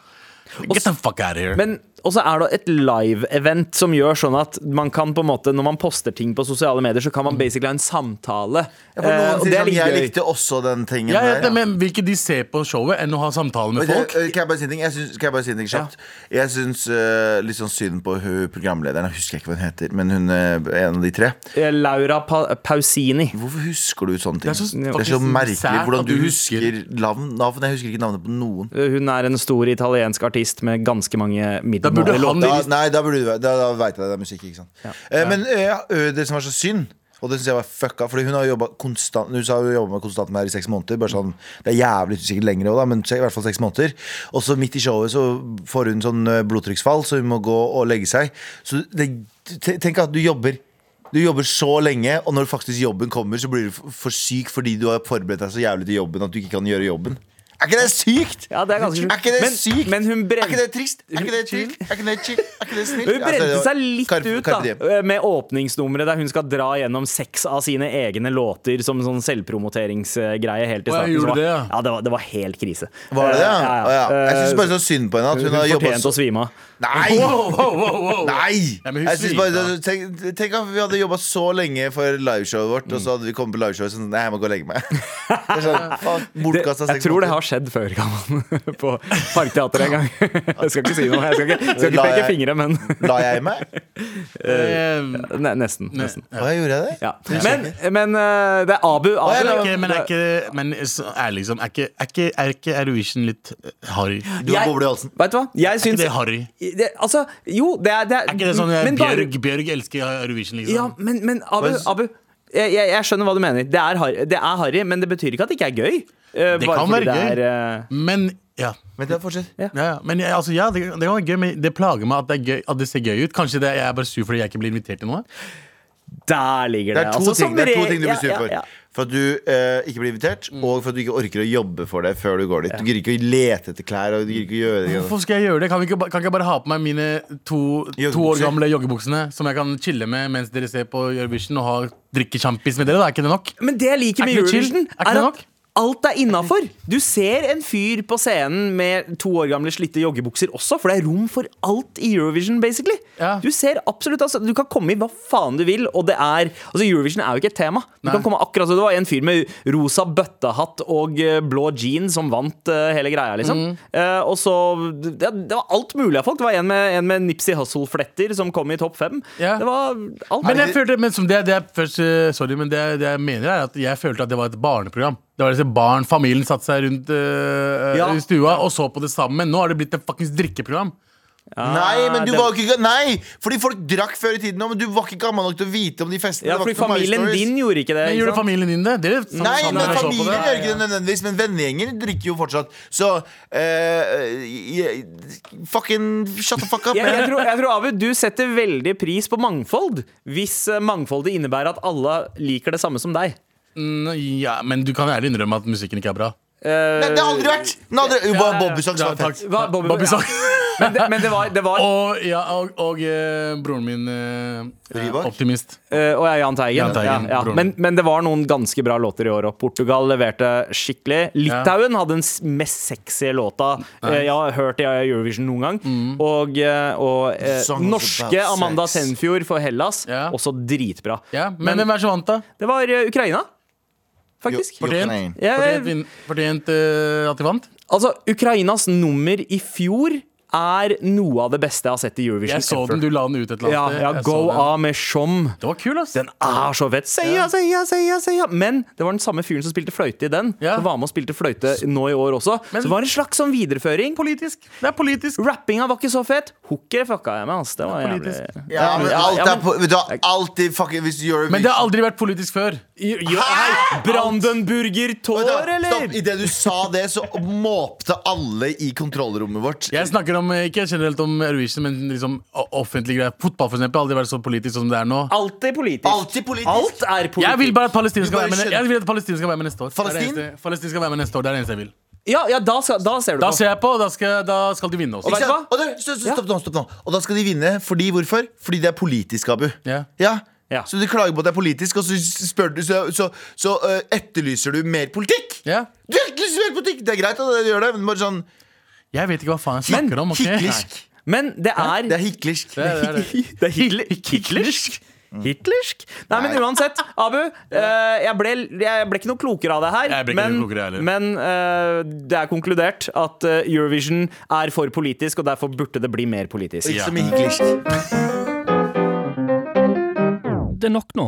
Get the fuck out of here. Men også er det et live-event som gjør sånn at man kan på en måte når man poster ting på sosiale medier, så kan man basically ha en samtale. Ja, for noen og sier det er sånn, jeg likte også den tingen ja, ja, her. det, men Vil ikke de se på showet enn å ha samtale med folk? eh, Kan jeg bare si en ting? Jeg syns, kan jeg bare si en ting kjapt? Jeg syns eh, litt sånn synd på hun programlederen. Jeg husker ikke hva hun heter, men hun er en av de tre. Laura pa Pausini. Hvorfor husker du sånne ting? Det er så det er så merkelig hvordan du du husker husker- navn. navn. Jeg husker ikke navnet på noen. Hun er en stor italiensk artist med ganske mange burde han- Da, nei, da, burde da, da veit jeg det. Det er musikk, ikke sant. Eh, men eh, det som var så synd, og det syns jeg var fucka Fordi hun har jobba konstant Hun sa hun jobba med konstant med her i seks måneder. Bare sånn, det er jævlig sikkert lenger òg, men i hvert fall seks måneder. Og så midt i showet så får hun sånn blodtrykksfall, så hun må gå og legge seg. Så det, tenk at du jobber du jobber så lenge, og når faktisk jobben kommer, så blir du for syk fordi du har forberedt deg så jævlig til jobben at du ikke kan gjøre jobben. Er ikke det sykt? Ja, det er ganske sykt. Er ikke det Men- sykt? men hun brent... Er ikke det trist? Er ikke det chill? Er ikke det chill? Er ikke det snilt? Hun brente Altså, seg litt Carpe- ut da med åpningsnummeret der hun skal dra gjennom seks av sine egne låter som sånn selvpromoteringsgreie helt i starten. var- det, ja. ja, det var, det var helt krise. Var det det? Eh, Ja, ja. Jeg syns bare så synd på henne at hun, Hun har jobba fortjente så å svime av. Nei! Wow, wow, wow, wow. Nei! Ja, Jeg synes bare, tenk, tenk at vi hadde jobba så lenge for liveshowet vårt, og så hadde vi kommet på liveshowet sånn Nei, jeg må gå og legge meg. Sånn, faen, Det, jeg tror det har skjedd før, Galvan. På Parkteatret en gang. Jeg skal ikke si noe. Jeg skal ikke, skal ikke peke jeg- fingre, men La jeg meg? Uh, ne, nesten. nesten. Hva gjorde jeg det? Ja. Men, men eh, det er Abu. Abu er men, ikke, men er ikke Men liksom, er ikke, er ikke, er ikke Eurovision litt harry? Du har boble i halsen. Vet du hva? Jeg Er ikke syns det harry? Det, Altså, jo, det er, det er Er ikke det sånn men, Bjørg, bare- Bjørg, elsker Eurovision, liksom? Ja, men, men Abu, Abu jeg, jeg, jeg skjønner hva du mener. Det er, har- det er harry, men det betyr ikke at det ikke er gøy. Uh, Det kan være det gøy. er, uh... Men ja. Men det fortsett. ja, ja. Men altså, ja, det, det kan være gøy, men det plager meg at det, er gøy, at det ser gøy ut. Kanskje det, jeg er bare sur fordi jeg ikke blir invitert til noe. Der ligger Det det. er to, Altså, ting, det er to ting du blir ja, sur ja, for. For at du eh, ikke blir invitert, og for at du ikke orker å jobbe for det før du går dit. Du gidder ikke å lete etter klær. Og du gidder ikke å gjøre det Hvorfor skal jeg gjøre det? Kan, vi ikke, ba- kan ikke jeg bare ha på meg mine to, to år Joggebukser? gamle joggebuksene som jeg kan chille med mens dere ser på Eurovision og ha, drikke sjampis med dere? Da er ikke det nok? Men det jeg liker Er med ikke det chill? Eurovision, Er ikke er det at nok? Alt er innafor. Du ser en fyr på scenen med to år gamle slitte joggebukser også, for det er rom for alt i Eurovision, basically. Ja. Du ser absolutt altså, Du kan komme i hva faen du vil, og det er Altså, Eurovision er jo ikke et tema. Du Nei. kan komme akkurat som Det var en fyr med rosa bøttehatt og eh, blå jeans som vant uh, hele greia, liksom. Mm. Uh, og så det, det var alt mulig av folk. Det var en med, en med Nipsey Hussle-fletter som kom i topp fem. Ja. Det var alt. Men jeg følte, men som det, det først, sorry, men det, det jeg mener er at jeg følte at det var et barneprogram. Det var liksom barn, Familien satte seg rundt eh, Ja. i stua og så på det sammen. Nå har det blitt et fuckings drikkeprogram. Nei, men du det- var jo ikke Nei! Fordi folk drakk før i tiden òg, men du var ikke gammel nok til å vite om de festene. ja, fordi familien din gjorde ikke det. Men Gjorde familien din det? Dere Nei, sammen men det. gjør ikke det nødvendigvis, men vennegjenger drikker jo fortsatt. Så uh, Fucking shut the fuck up. jeg, jeg, tror, jeg tror Abu, du setter veldig pris på mangfold hvis mangfoldet innebærer at alle liker det samme som deg. Mm, Ja, men du kan ærlig innrømme at musikken ikke er bra. Nei, det har aldri vært! Aldri, Ja, ja, Bobby Socks ja, var fett. Hva, Bobby- Bobby ja. Men det, men det var, det var Og, ja, og, og eh, broren min uh, Optimist. eh, Og jeg, Jahn Teigen. Jan Teigen, ja, ja. Men, men det var noen ganske bra låter i år òg. Portugal leverte skikkelig. Litauen hadde den mest sexy låta jeg har hørt i Eurovision noen gang. Mm. Og, og norske Amanda Senfjord for Hellas, Ja. også dritbra. Ja, men, Men- hvem er så som vant, da? Det var Ukraina, faktisk. Fortjent. Fortjent, fortjent eh, at de vant? Altså, Ukrainas nummer i fjor er noe av det beste jeg har sett i Eurovision. Jeg så ever. den, du la den ut et eller Ja, annet ja ja Go. A med Shom. Det var kul, ass. Den er så fett! Seia, seia, seia, seia. Men det var den samme fyren som spilte fløyte i den. Ja. Som var med og spilte fløyte nå i år også. Men- så det var en slags sånn videreføring. politisk. Det er politisk. Rappinga var ikke så fett. Hooket fucka jeg med. ass. Det var jævlig politisk. Ja, men alt er på du hva, alltid fucking Hvis Eurovision Men det har aldri vært politisk før. Jo, jo, Brandenburger Tor, Vet du hva, eller? Stopp, Idet du sa det, så måpte alle i kontrollrommet vårt. Jeg snakker om, eh, ikke generelt om Eurovision, men liksom offentlig greier. Fotball for eksempel, har aldri vært så politisk som det er nå. Alltid politisk. Alltid politisk. Alt er politisk. Jeg vil bare at Palestina skal være med, jeg vil at Palestina skal være med neste år. Palestin? Det er eneste- skal være med neste år, det er det eneste jeg vil. Ja, ja da, skal, da ser du Da på. ser jeg på, og da skal, da skal de vinne også. Og? Og der, stopp, stopp, stopp, nå, stopp nå. Og da skal de vinne. Fordi hvorfor? Fordi det er politisk, Abu. Ja. Ja. Ja. Så du klager på at det er politisk, og så, spør du, så, så, så uh, etterlyser du mer politikk. Ja. Du etterlyser mer politikk! Det er greit at du gjør det, men bare sånn Jeg vet ikke hva faen jeg Men snakker om. ok? Hitlersk. Men det er Det er hiklersk. Det er, det er det. Er Hitler, hitlersk. Hitlersk? Nei, men uansett, Abu. eh, jeg, ble, jeg ble ikke noe klokere av det her. Men men uh, det er konkludert at eh, Eurovision er for politisk, og derfor burde det bli mer politisk. Ikke så mye hiklersk. Det er nok nå.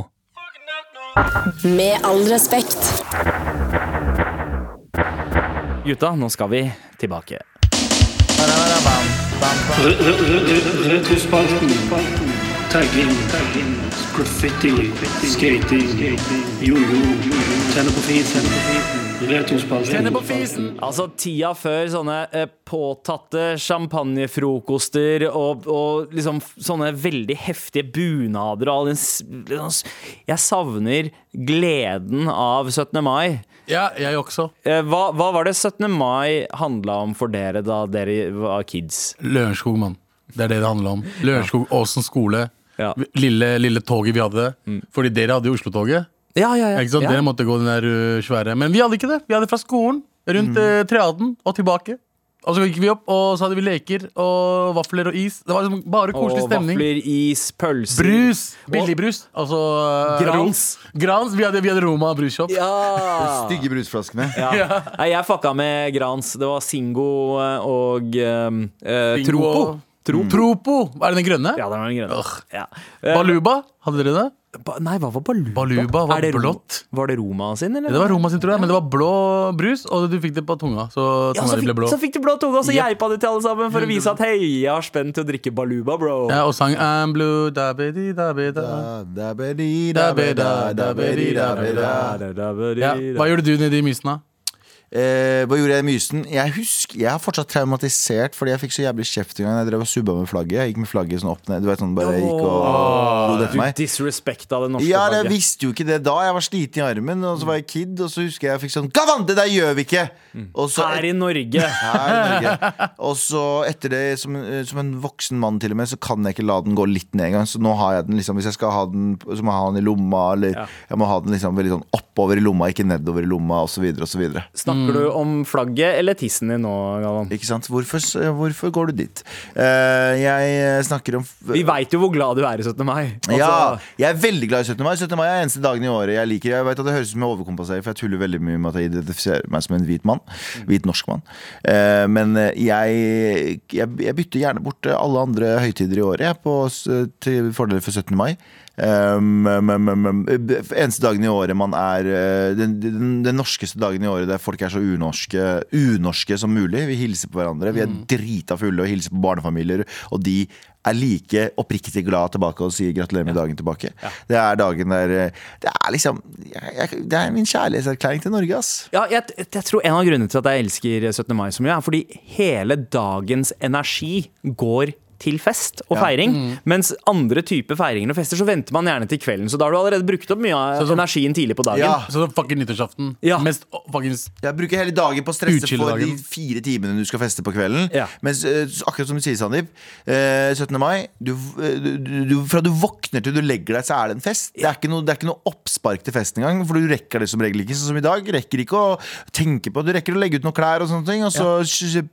Med all respekt. Gutta, nå skal vi tilbake. Retrospalten. Tagging. Graffiti. Skating. Jojo. På fisen. Retrospalten. Tenne på fisen. Altså tida før sånne eh, påtatte champagnefrokoster og, og liksom sånne veldig heftige bunader og all den Jeg savner gleden av 17. mai. Ja, jeg også. Eh, hva, hva var det 17. mai handla om for dere da dere var kids? Lørenskog, mann. Det er det det handler om. Lørenskog, Åsen skole. Ja. Lille, lille toget vi hadde. Fordi dere hadde jo Oslo-toget. Ja, ja, ja. Ikke sant? ja. Dere måtte gå den der uh, svære. Men vi hadde ikke det. Vi hadde fra skolen, rundt uh, Triaden og tilbake. Og så gikk vi opp, og så hadde vi leker og vafler og is. Det var liksom bare koselig Og stemning. vafler, is, pølser. Brus! Billigbrus. Altså uh, Grans. Grans. Vi hadde, vi hadde Roma brusshop. Ja. Stygge brusflaskene. ja. Nei, jeg fucka med Grans. Det var Singo eh, og um, eh, Tropo. Tropo. Mm. Tropo. Er det den grønne? Ja, det var den grønne. Ugh. Ja. Eh, Baluba, hadde dere det? Ba, Nei, hva var baluba? Baluba var det blått. Var det Roma sin, eller? Det var Roma sin, tror jeg, men det var blå brus, og du fikk det på tunga. Så ja, tunga så, di ble blå. så fikk du blå tunga, og så Yep. geipa du til alle sammen for å vise at hei, jeg har spent til å drikke baluba, bro. Ja, og sang I'm blue, da bedi, da beda. Ja, hva gjorde du nede i Mysen, da? Eh, hva gjorde jeg i Mysen? Jeg husker, jeg er fortsatt traumatisert fordi jeg fikk så jævlig kjeft en gang jeg drev og subba med flagget. Jeg gikk med flagget sånn opp ned. Du vet sånn bare gikk og oh, det Du disrespekta det norske Ja, jeg visste jo ikke det da. Jeg var sliten i armen, og så var jeg kid, og så husker jeg jeg fikk sånn Gavan, det der gjør vi ikke! Og så Her i Norge. her i Norge. Og så etter det, som, som en voksen mann til og med, så kan jeg ikke la den gå litt ned engang. Så nå har jeg den liksom, hvis jeg skal ha den, så må jeg ha den i lomma, eller Ja. jeg må ha den liksom veldig sånn oppover i lomma, ikke nedover i lomma, osv., osv. Snakker du om flagget eller tissen din nå, Galvan? Ikke sant? Hvorfor, hvorfor går du dit? Uh, jeg snakker om Vi veit jo hvor glad du er i 17. mai. Altså, Ja, jeg er veldig glad i 17. mai. 17. mai er eneste dagen i året jeg liker. Jeg vet at Det høres ut som jeg overkompenserer, for jeg tuller veldig mye med at jeg identifiserer meg som en hvit mann. Hvit norsk mann. Uh, men eh, jeg, jeg, jeg bytter gjerne bort alle andre høytider i året jeg, på, til fordel for 17. mai. Um, um, um, eneste dagen i året man er eh, den, den, den norskeste dagen i året der folk er så unorske, unorske som mulig. Vi hilser på hverandre. Vi er drita fulle og hilser på barnefamilier, og de er like oppriktig glad tilbake og sier gratulerer med dagen tilbake. Det er dagen der eh, Det er liksom jeg, Det er min kjærlighetserklæring til Norge, ass. Ja, jeg, jeg tror En av grunnene til at jeg elsker 17. mai så mye, er fordi hele dagens energi går til fest og Ja. feiring. Mens andre typer feiringer og fester så venter man gjerne til kvelden. Så da har du allerede brukt opp mye av energien tidlig på dagen. Ja. Så det fucking nyttårsaften. Ja. Mest fuckings Jeg bruker hele dagen på å stresse for de fire timene du skal feste på kvelden. Ja. Mens eh, akkurat som du sier, Sandeep, eh, 17. mai du, eh, du, du, Fra du våkner til du legger deg, så er det en fest. Det er ikke noe, det er ikke noe oppspark til fest engang, for du rekker det som regel ikke. Sånn som i dag. Rekker ikke å tenke på Du rekker å legge ut noen klær og sånne ting, og så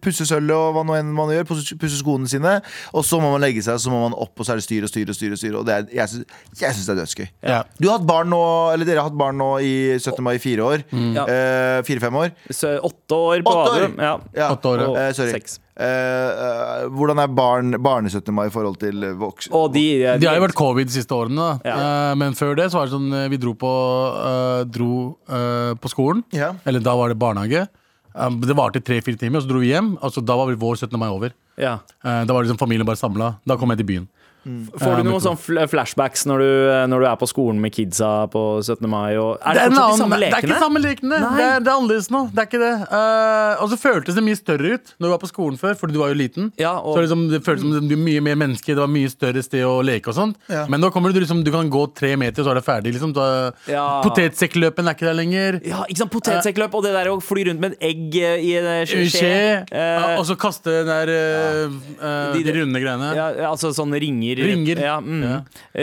pusse sølvet og hva nå enn man gjør. Pusse skoene sine, og så må man legge seg, så må man opp, og så er det styr og styr og styr. Og styr Og det er, jeg syns det er dødsgøy. Ja. Du har hatt barn nå, eller Dere har hatt barn nå i 17. mai i fire år. Ja. Eh, Fire-fem år. Så åtte år på Åtte år! Ja. Ja. Åtte år, ja. Eh, sorry. seks. Eh, eh, hvordan er barn, barne-17. mai i forhold til voksne? Og de, de, har jo vært covid de siste årene, da. Ja. Eh, men før det så var det sånn eh, Vi dro på, uh, dro, uh, på skolen. Ja. Eller da var det barnehage. Um, det varte tre-fire timer, og så dro vi hjem. Altså, da var vår 17. mai over. ja. Uh, da var liksom familien bare samla. Da kom jeg til byen. Får du noen sånn flashbacks når du, når du er på skolen med kidsa på 17. mai? Og, er det, det, er annen, de samme det er ikke samme lekene. Det er, det er annerledes nå. Det er ikke det. Uh, og så føltes det mye større ut når du var på skolen før, fordi du var jo liten. Ja, og- Så liksom, det føltes som det var mye mer menneske, det var mye større sted å leke og sånt. Ja. Men nå kommer du liksom, du kan gå tre meter, så er det ferdig. Liksom. Ja. Potetsekkløpen er ikke der lenger. Ja, ikke sant, Potetsekkløp og det der å fly rundt med et egg eh, i en En skje. Skje. Eh, ja, og så kaste den der eh, eh, De- de, runde greiene. ja, altså sånne ringer. Ringer. Ja, mm. Ja.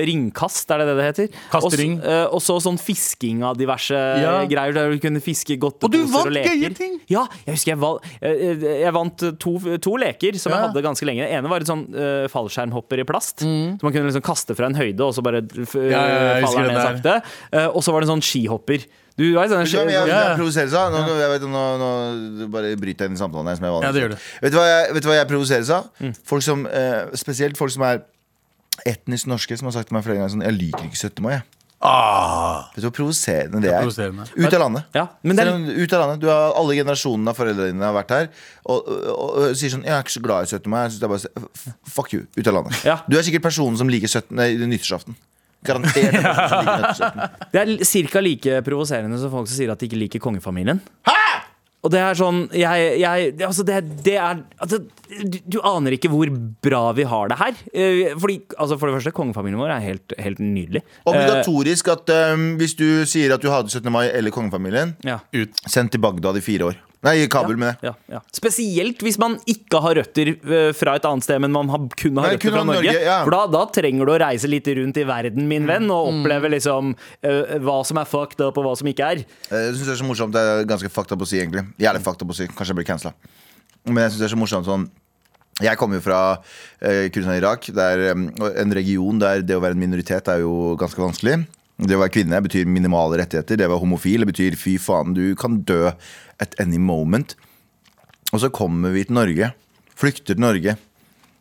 Ringkast, er det det det heter? Kastering. Og eh, Og så sånn fisking av diverse Ja. greier, der du kunne fiske Og og du og, vant gøye ting! Ja, jeg husker jeg, valg, jeg, jeg vant to, to leker som jeg hadde ganske lenge. Den ene var et sånn uh, fallskjermhopper i plast. Som man kunne liksom kaste fra en høyde, og så bare f Mm. Ja, ja, faller ned sakte. Uh, og så var det en sånn skihopper. Du vet Ja, jeg, Ja. jeg provoseres av. Nå, jeg vet, nå, nå bare bryter jeg inn i samtalen her. Som jeg Ja, det gjør det. Vet du hva jeg, vet du hva provoseres av? Mm. Folk som, eh, spesielt folk som er etnisk norske, som har sagt til meg flere ganger sånn Jeg liker ikke 17. mai. jeg». Ah, Vet du hvor provoserende det er? provoserende. Ut av landet. Ja, men det Selv er, om, ut av landet Du har Alle generasjonene av foreldrene dine har vært her og, og, og, og sier sånn Jeg er ikke så glad i 17. mai. Jeg synes det er bare, f- fuck you. Ut av landet. Ja. Du er sikkert personen som liker 17, nei, nyttårsaften. Garantert. som liker nyttårsaften. det er ca. like provoserende som folk som sier at de ikke liker kongefamilien. Og det er sånn jeg, jeg, altså det, det er altså, du, du aner ikke hvor bra vi har det her. Eh, Fordi, altså For det første, kongefamilien vår er helt, helt nydelig. Obligatorisk at um, hvis du sier at du hater 17. mai eller kongefamilien, ja. Ut. send til Bagdad i fire år. Nei, Kabul, med det. Ja, ja. Spesielt hvis man ikke har røtter eh, fra et annet sted, men man har, kun har Nei, røtter kun fra Norge. Norge, ja. For da, da trenger du å reise litt rundt i verden, min venn, og oppleve liksom uh, hva som er fucked up, og hva som ikke er. Eh, Jeg synes det er så morsomt. Det er ganske fucked up å si, egentlig. Jævlig fucked up å si. Kanskje jeg blir cancela. Men jeg synes det er så morsomt sånn jeg kommer jo fra eh, Kurdistan i Irak. Det er um, en region der det å være en minoritet er jo ganske vanskelig. Det å være kvinne betyr minimale rettigheter. Det å være homofil betyr fy faen, du kan dø at any moment. Og så kommer vi til Norge. Flykter til Norge.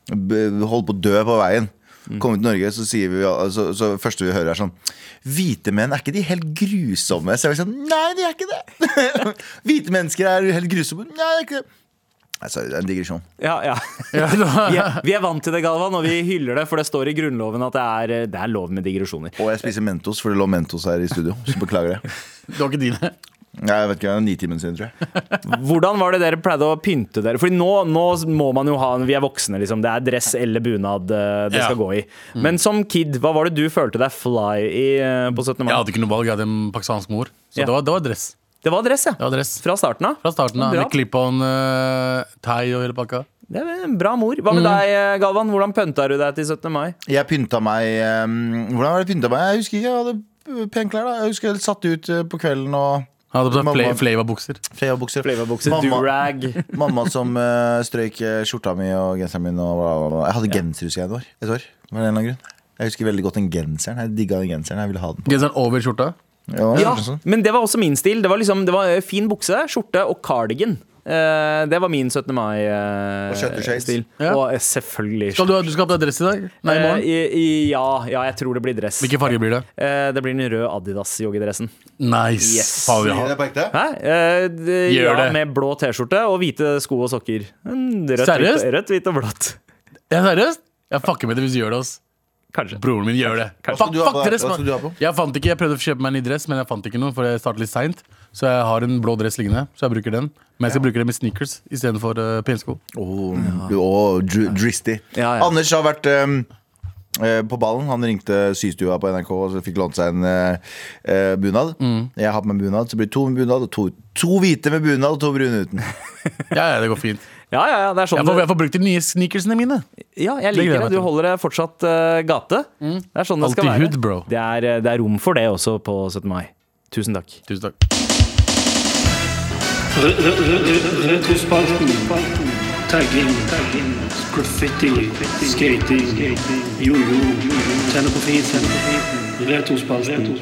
Holder på å dø på veien. Kommer til Norge, så sier vi altså, så første vi hører, er sånn Hvite menn, er ikke de helt grusomme? Så er vi sånn Nei, de er ikke det! Hvite mennesker er helt grusomme. Nei, det er ikke det. Sorry, det er en digresjon. Ja, ja. Vi, er, vi er vant til det, Galvan, og vi hyller det, for det står i Grunnloven at det er, det er lov med digresjoner. Og jeg spiser Mentos, for det lå Mentos her i studio. Så beklager det. Det var ikke dine. Jeg vet ikke, det er Nitimen sin, tror jeg. Hvordan var det dere pleide å pynte dere? Fordi nå, nå må man jo ha Vi er voksne, liksom. Det er dress eller bunad eh, det Ja. skal gå i. Men som kid, hva var det du følte deg fly i eh, på 17. mai? Jeg hadde ikke noe valg, jeg hadde en pakistansk mor. Så Ja. det, var, det var dress. Det var dress, ja. Det var dress. Fra starten av. Fra starten av, Bra. med clip-on, uh, tie og hele pakka. Det er en bra mor. Hva med deg, eh, Galvan? Hvordan pynta du deg til 17. mai? Jeg pynta meg um, Hvordan var det pynta meg? Jeg husker ikke, jeg hadde pene klær. da Jeg husker jeg satt ut eh, på kvelden og Han hadde på seg Flava-bukser. Flava-bukser. Mamma- durag. Mamma som uh, strøyk eh, skjorta mi og genseren min. Og bla, bla, bla. Jeg hadde genser, husker jeg, et år. Et år. Var det en eller annen grunn. Jeg husker veldig godt den genseren. Jeg digga den genseren. Jeg ville ha den på. Genseren over skjorta. Ja, Ja, sånn. men det var også min stil. Det var, liksom, det var fin bukse, skjorte og cardigan. Eh, det var min 17. Og skjøttershades. mai-stil. Ja. Og eh, selvfølgelig Skal du, du skal ha på deg dress i dag? Nei, i Eh, morgen? i, i, ja, ja, jeg tror det blir dress. Hvilken farge blir det? Eh, det blir den røde Adidas-joggedressen. Nice. Yes. Faen, Er det på ekte? Hæ? Eh, det, Gjør ja, det. med blå T-skjorte og hvite sko og sokker. Rødt, Seriøst? hvitt, rødt, hvit og blått. Ja, seriøst? Jeg fucker med det hvis du gjør det. ass Kanskje. Broren min gjør det. Fuck, fuck på? dress? Jeg fant ikke, jeg prøvde å kjøpe meg en ny dress, men jeg fant ikke noe, for jeg startet litt seint. Så jeg har en blå dress liggende, så jeg bruker den. Men jeg skal bruke det med sneakers istedenfor uh, pensko. Oh, oh, dr dristy. Ja, ja. Anders har vært um, eh, på ballen. Han ringte systua på NRK og så fikk lånt seg en eh, eh, bunad. Mm. Jeg har på meg bunad, så det blir to med bunad og to, to hvite med bunad og to brune uten. Ja, ja, det går fint. Ja, ja, ja, det er sånn Jeg får, jeg får brukt de nye sneakersene mine. ja, jeg liker det. Du holder det fortsatt uh, gate. Det er sånn det skal være. hood, bro. Det er, eh, det er rom for det også på 17. mai. Tusen takk. Tusen takk. Retrospalten. Tagging. Graffiti. Skating. Jojo. På fisen. Retrospalten.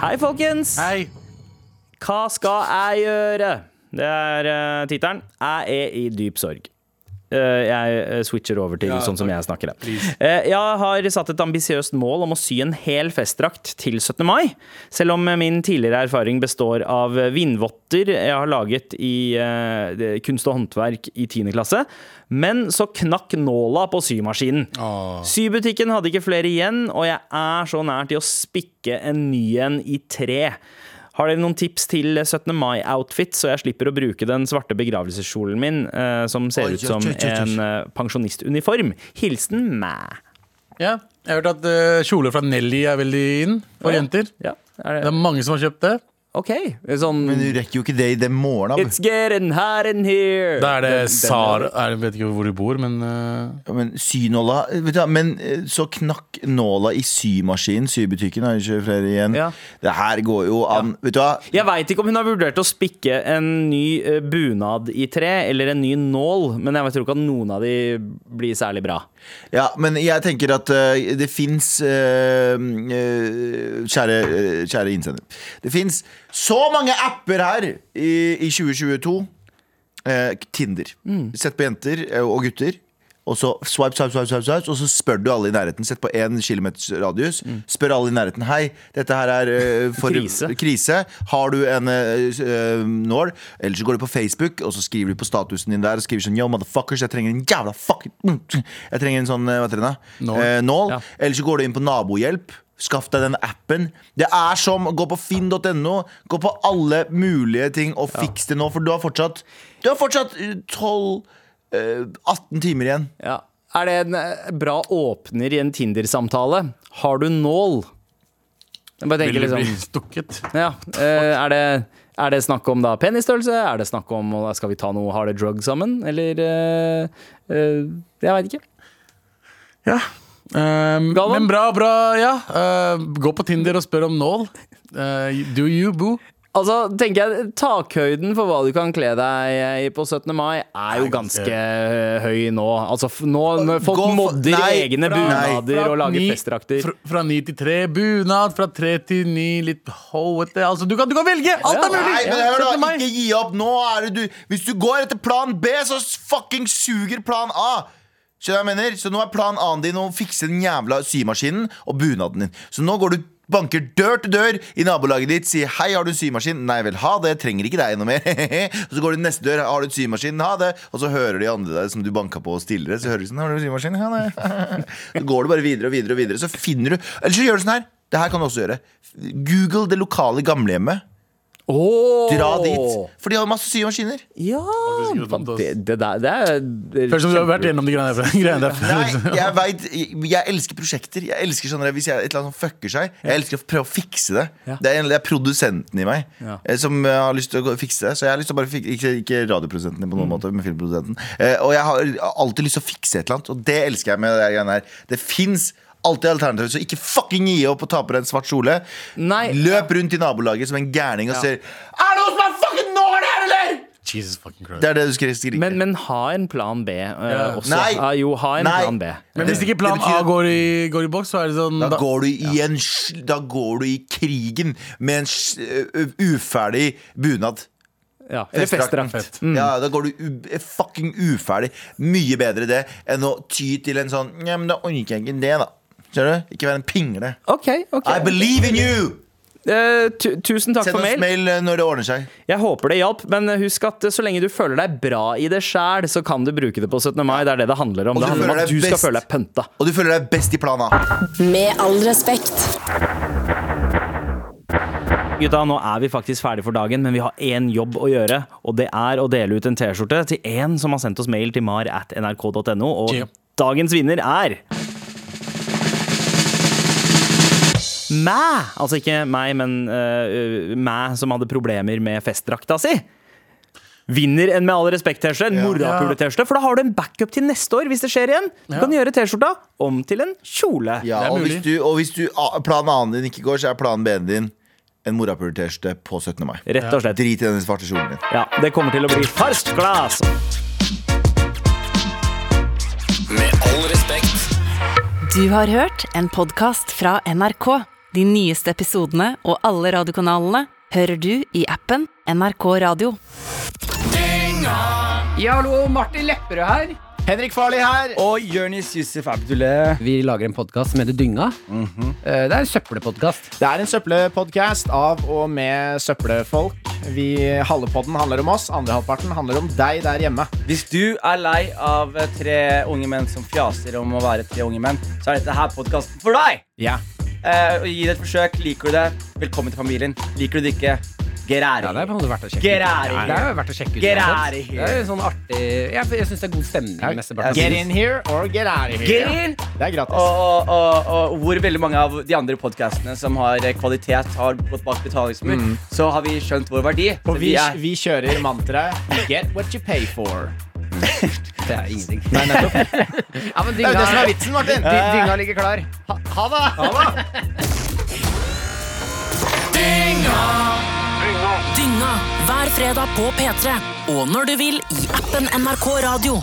Hei, folkens! Hei. Hva skal jeg gjøre? Det er uh, tittelen. Jeg er i dyp sorg. Eh, jeg eh, switcher over til sånn som jeg snakker. Eh, jeg har satt et ambisiøst mål om å sy en hel festdrakt til 17. mai. Selv om min tidligere erfaring består av vindvotter jeg har laget i kunst og håndverk i 10. klasse. Men så knakk nåla på symaskinen. Sybutikken hadde ikke flere igjen, og jeg er så nær til å spikke en ny en i tre. Har dere noen tips til 17. mai-outfit, så jeg slipper å bruke den svarte begravelseskjolen min, eh, som ser ut som en eh, pensjonistuniform? Hilsen mæ. Ja, jeg har hørt at uh, kjoler fra Nelly er veldig inn for Ja. jenter. Ja, er Det det er mange som har kjøpt det. OK. Sånn Men du rekker jo ikke det i den morgenen. It's getting hot in here. Da er det Den- den- Jeg vet ikke hvor du bor, men uh, Ja, Men synåla vet du, hva, Men eh, så knakk nåla i symaskinen. Sybutikken har jo ikke flere igjen. Ja. Det her går jo an. Vet du hva? Jeg veit ikke om hun har vurdert å spikke en ny eh, bunad i tre, eller en ny nål, men jeg tror ikke at noen av de blir særlig bra. Ja, men jeg tenker at eh, det fins kjære, eh, kjære innsender. Det fins så mange apper her i, i 2022. Eh, Tinder. Sett på jenter eh, og gutter. Og så swipe, swipe, swipe, swipe, swipe, og så spør du alle i nærheten. Sett på én kilometers radius. Spør alle i nærheten. Hei, dette her er eh, for Krise. Har du en eh, eh, nål? Eller så går du på Facebook, og så skriver du på statusen din der og skriver sånn Yo, motherfuckers, jeg trenger en jævla fucking mm, Jeg trenger en sånn, hva heter det? Nål. Eller så går du inn på Nabohjelp. Skaff deg den appen. Det er som gå på finn.no. Gå på alle mulige ting og fiks det nå, for du har fortsatt Du har fortsatt tolv 12 18 timer igjen. Ja. Er det en eh, bra åpner i en Tinder-samtale? Har du nål? Jeg bare vil tenker du bli liksom stukket? ja, eh, er, det, er det snakk om da penisstørrelse? Er det snakk om eh, Skal vi ta noe harde drug sammen? Eller uh, uh, Jeg veit ikke. Ja. Um, men bra, bra, ja. Uh, gå på Tinder og spør om nål. Uh, do you, boo? Altså, tenker jeg Takhøyden for hva du kan kle deg i på 17. mai, er jo ganske høy nå. Altså, nå når folk for- modder Nei, egne fra- bunader nei, og lager ni- festdrakter. Fra, fra ni til tre bunad, fra tre til ni litt hoete. Altså, du kan, du kan velge! Alt er mulig! Nei, men Ja, hør 17. da, ikke gi opp. Nå er det du Hvis du går etter plan B, så fucking suger plan A. Skjønner du hva jeg mener? Så nå er plan A-en din å fikse den jævla symaskinen og bunaden din. Så nå går du Banker dør til dør i nabolaget ditt, sier 'hei, har du en symaskin'? Nei vel, ha det, trenger ikke deg noe mer. så går du neste dør, 'har du en symaskin'? Ha det. Og så hører de andre der som du banka på stillere, så hører de sånn 'har du en symaskin'? Ja, nei. så går du bare videre og videre og videre, så finner du Eller så gjør du sånn her. Det her kan du også gjøre. Google det lokale gamlehjemmet. Åh! Dra dit. For de har masse symaskiner. Ja! Det, det der det er det er Føles som du har vært gjennom de greiene der. greiene der. Nei, jeg vet, jeg, jeg elsker prosjekter. Jeg elsker sånne, Hvis jeg, et eller annet som fucker seg, jeg elsker å prøve å fikse det. Ja. Det, er, det er produsenten i meg Ja. eh, som eh, har lyst til å fikse det. Så jeg har lyst til å bare fikse Ikke, ikke radioprodusenten på noen måte, men filmprodusenten. Eh, og jeg har alltid lyst til å fikse et eller annet, og det elsker jeg med det greiene her. Det fins alltid alternativ så ikke fucking gi opp og ta på deg en svart kjole. Løp rundt i nabolaget som en gærning og Ja. ser Er det noen som er fucking når her, eller?! Jesus fucking Christ. Det er det du skal skrike. Men, men ha en plan B uh, Ja. også. Nei. Ja, jo, ha en Nei. plan B. Men hvis ikke plan A går i, går i boks, så er det sånn Da da, går du i en Da går du i krigen med en uh, uferdig bunad. Ja, eller festdrakt. Mm. Ja, da går du u er fucking uferdig. Mye bedre det enn å ty til en sånn Ja, men da orker jeg ikke det, da. Skjønner du? Ikke være en pingle. OK. ok I believe in you! Eh, tu tusen takk Send for oss mail. mail eh, når det ordner seg. Jeg håper det hjalp, men husk at eh, så lenge du føler deg bra i det sjæl, så kan du bruke det på 17. mai. Det er det det handler om. Og Det du handler om føler at deg du skal best. føle deg pønta. Og du føler deg best i plan A. Med all respekt. Gutta, nå er vi faktisk ferdig for dagen, men vi har én jobb å gjøre. Og det er å dele ut en T-skjorte til en som har sendt oss mail til mar at nrk.no. Og Ja. dagens vinner er Mæ! Altså ikke meg, men uh, mæ som hadde problemer med festdrakta si. Vinner en Med all respekt-T-skjorte, en morapule-T-skjorte. For da har du en backup til neste år hvis det skjer igjen. Du Ja. kan gjøre T-skjorta om til en kjole. Ja, og hvis, du, og hvis du, plan A-en din ikke går, så er plan B-en din en morapule-T-skjorte på 17. mai. Rett og slett. Drit i den svarte kjolen din. Ja, Det kommer til å bli first class. Med all respekt. Du har hørt en podkast fra NRK. De nyeste episodene og alle radiokanalene hører du i appen NRK Radio. Ja, hallo, Martin Lepperød her. Henrik Farley her. Og Jonis Yusuf Abdullah. Vi lager en podkast som heter Dynga. Eh, Det er en søppelpodkast. Det er en søppelpodkast av og med søppelfolk. Vi, halve podden handler om oss, andre halvparten handler om deg der hjemme. Hvis du er lei av tre unge menn som fjaser om å være tre unge menn, så er dette her podkasten for deg! Ja. Eh, og Gi det et forsøk. Liker du det? Velkommen til familien. Liker du det ikke? Get out Ja, det er på en måte verdt å sjekke ut. here. Det er jo verdt å sjekke ut. Get out of here. Det er sånn artig Jeg, jeg syns det er god stemning. Ja, Get in here or get out of here. Get in! Det er gratis. Og, og, og, og hvor veldig mange av de andre podkastene som har kvalitet, har gått bak betalingsmur, så har vi skjønt vår verdi. Så Og vi, er vi kjører mantraet Get what you pay for. Det er ingenting. Nei, nettopp. Ja, men Det er jo det som er vitsen, Martin. Dy- Dynga ligger klar. Ha, ha det! Dynga hver fredag på P3. Og når du vil i appen NRK Radio.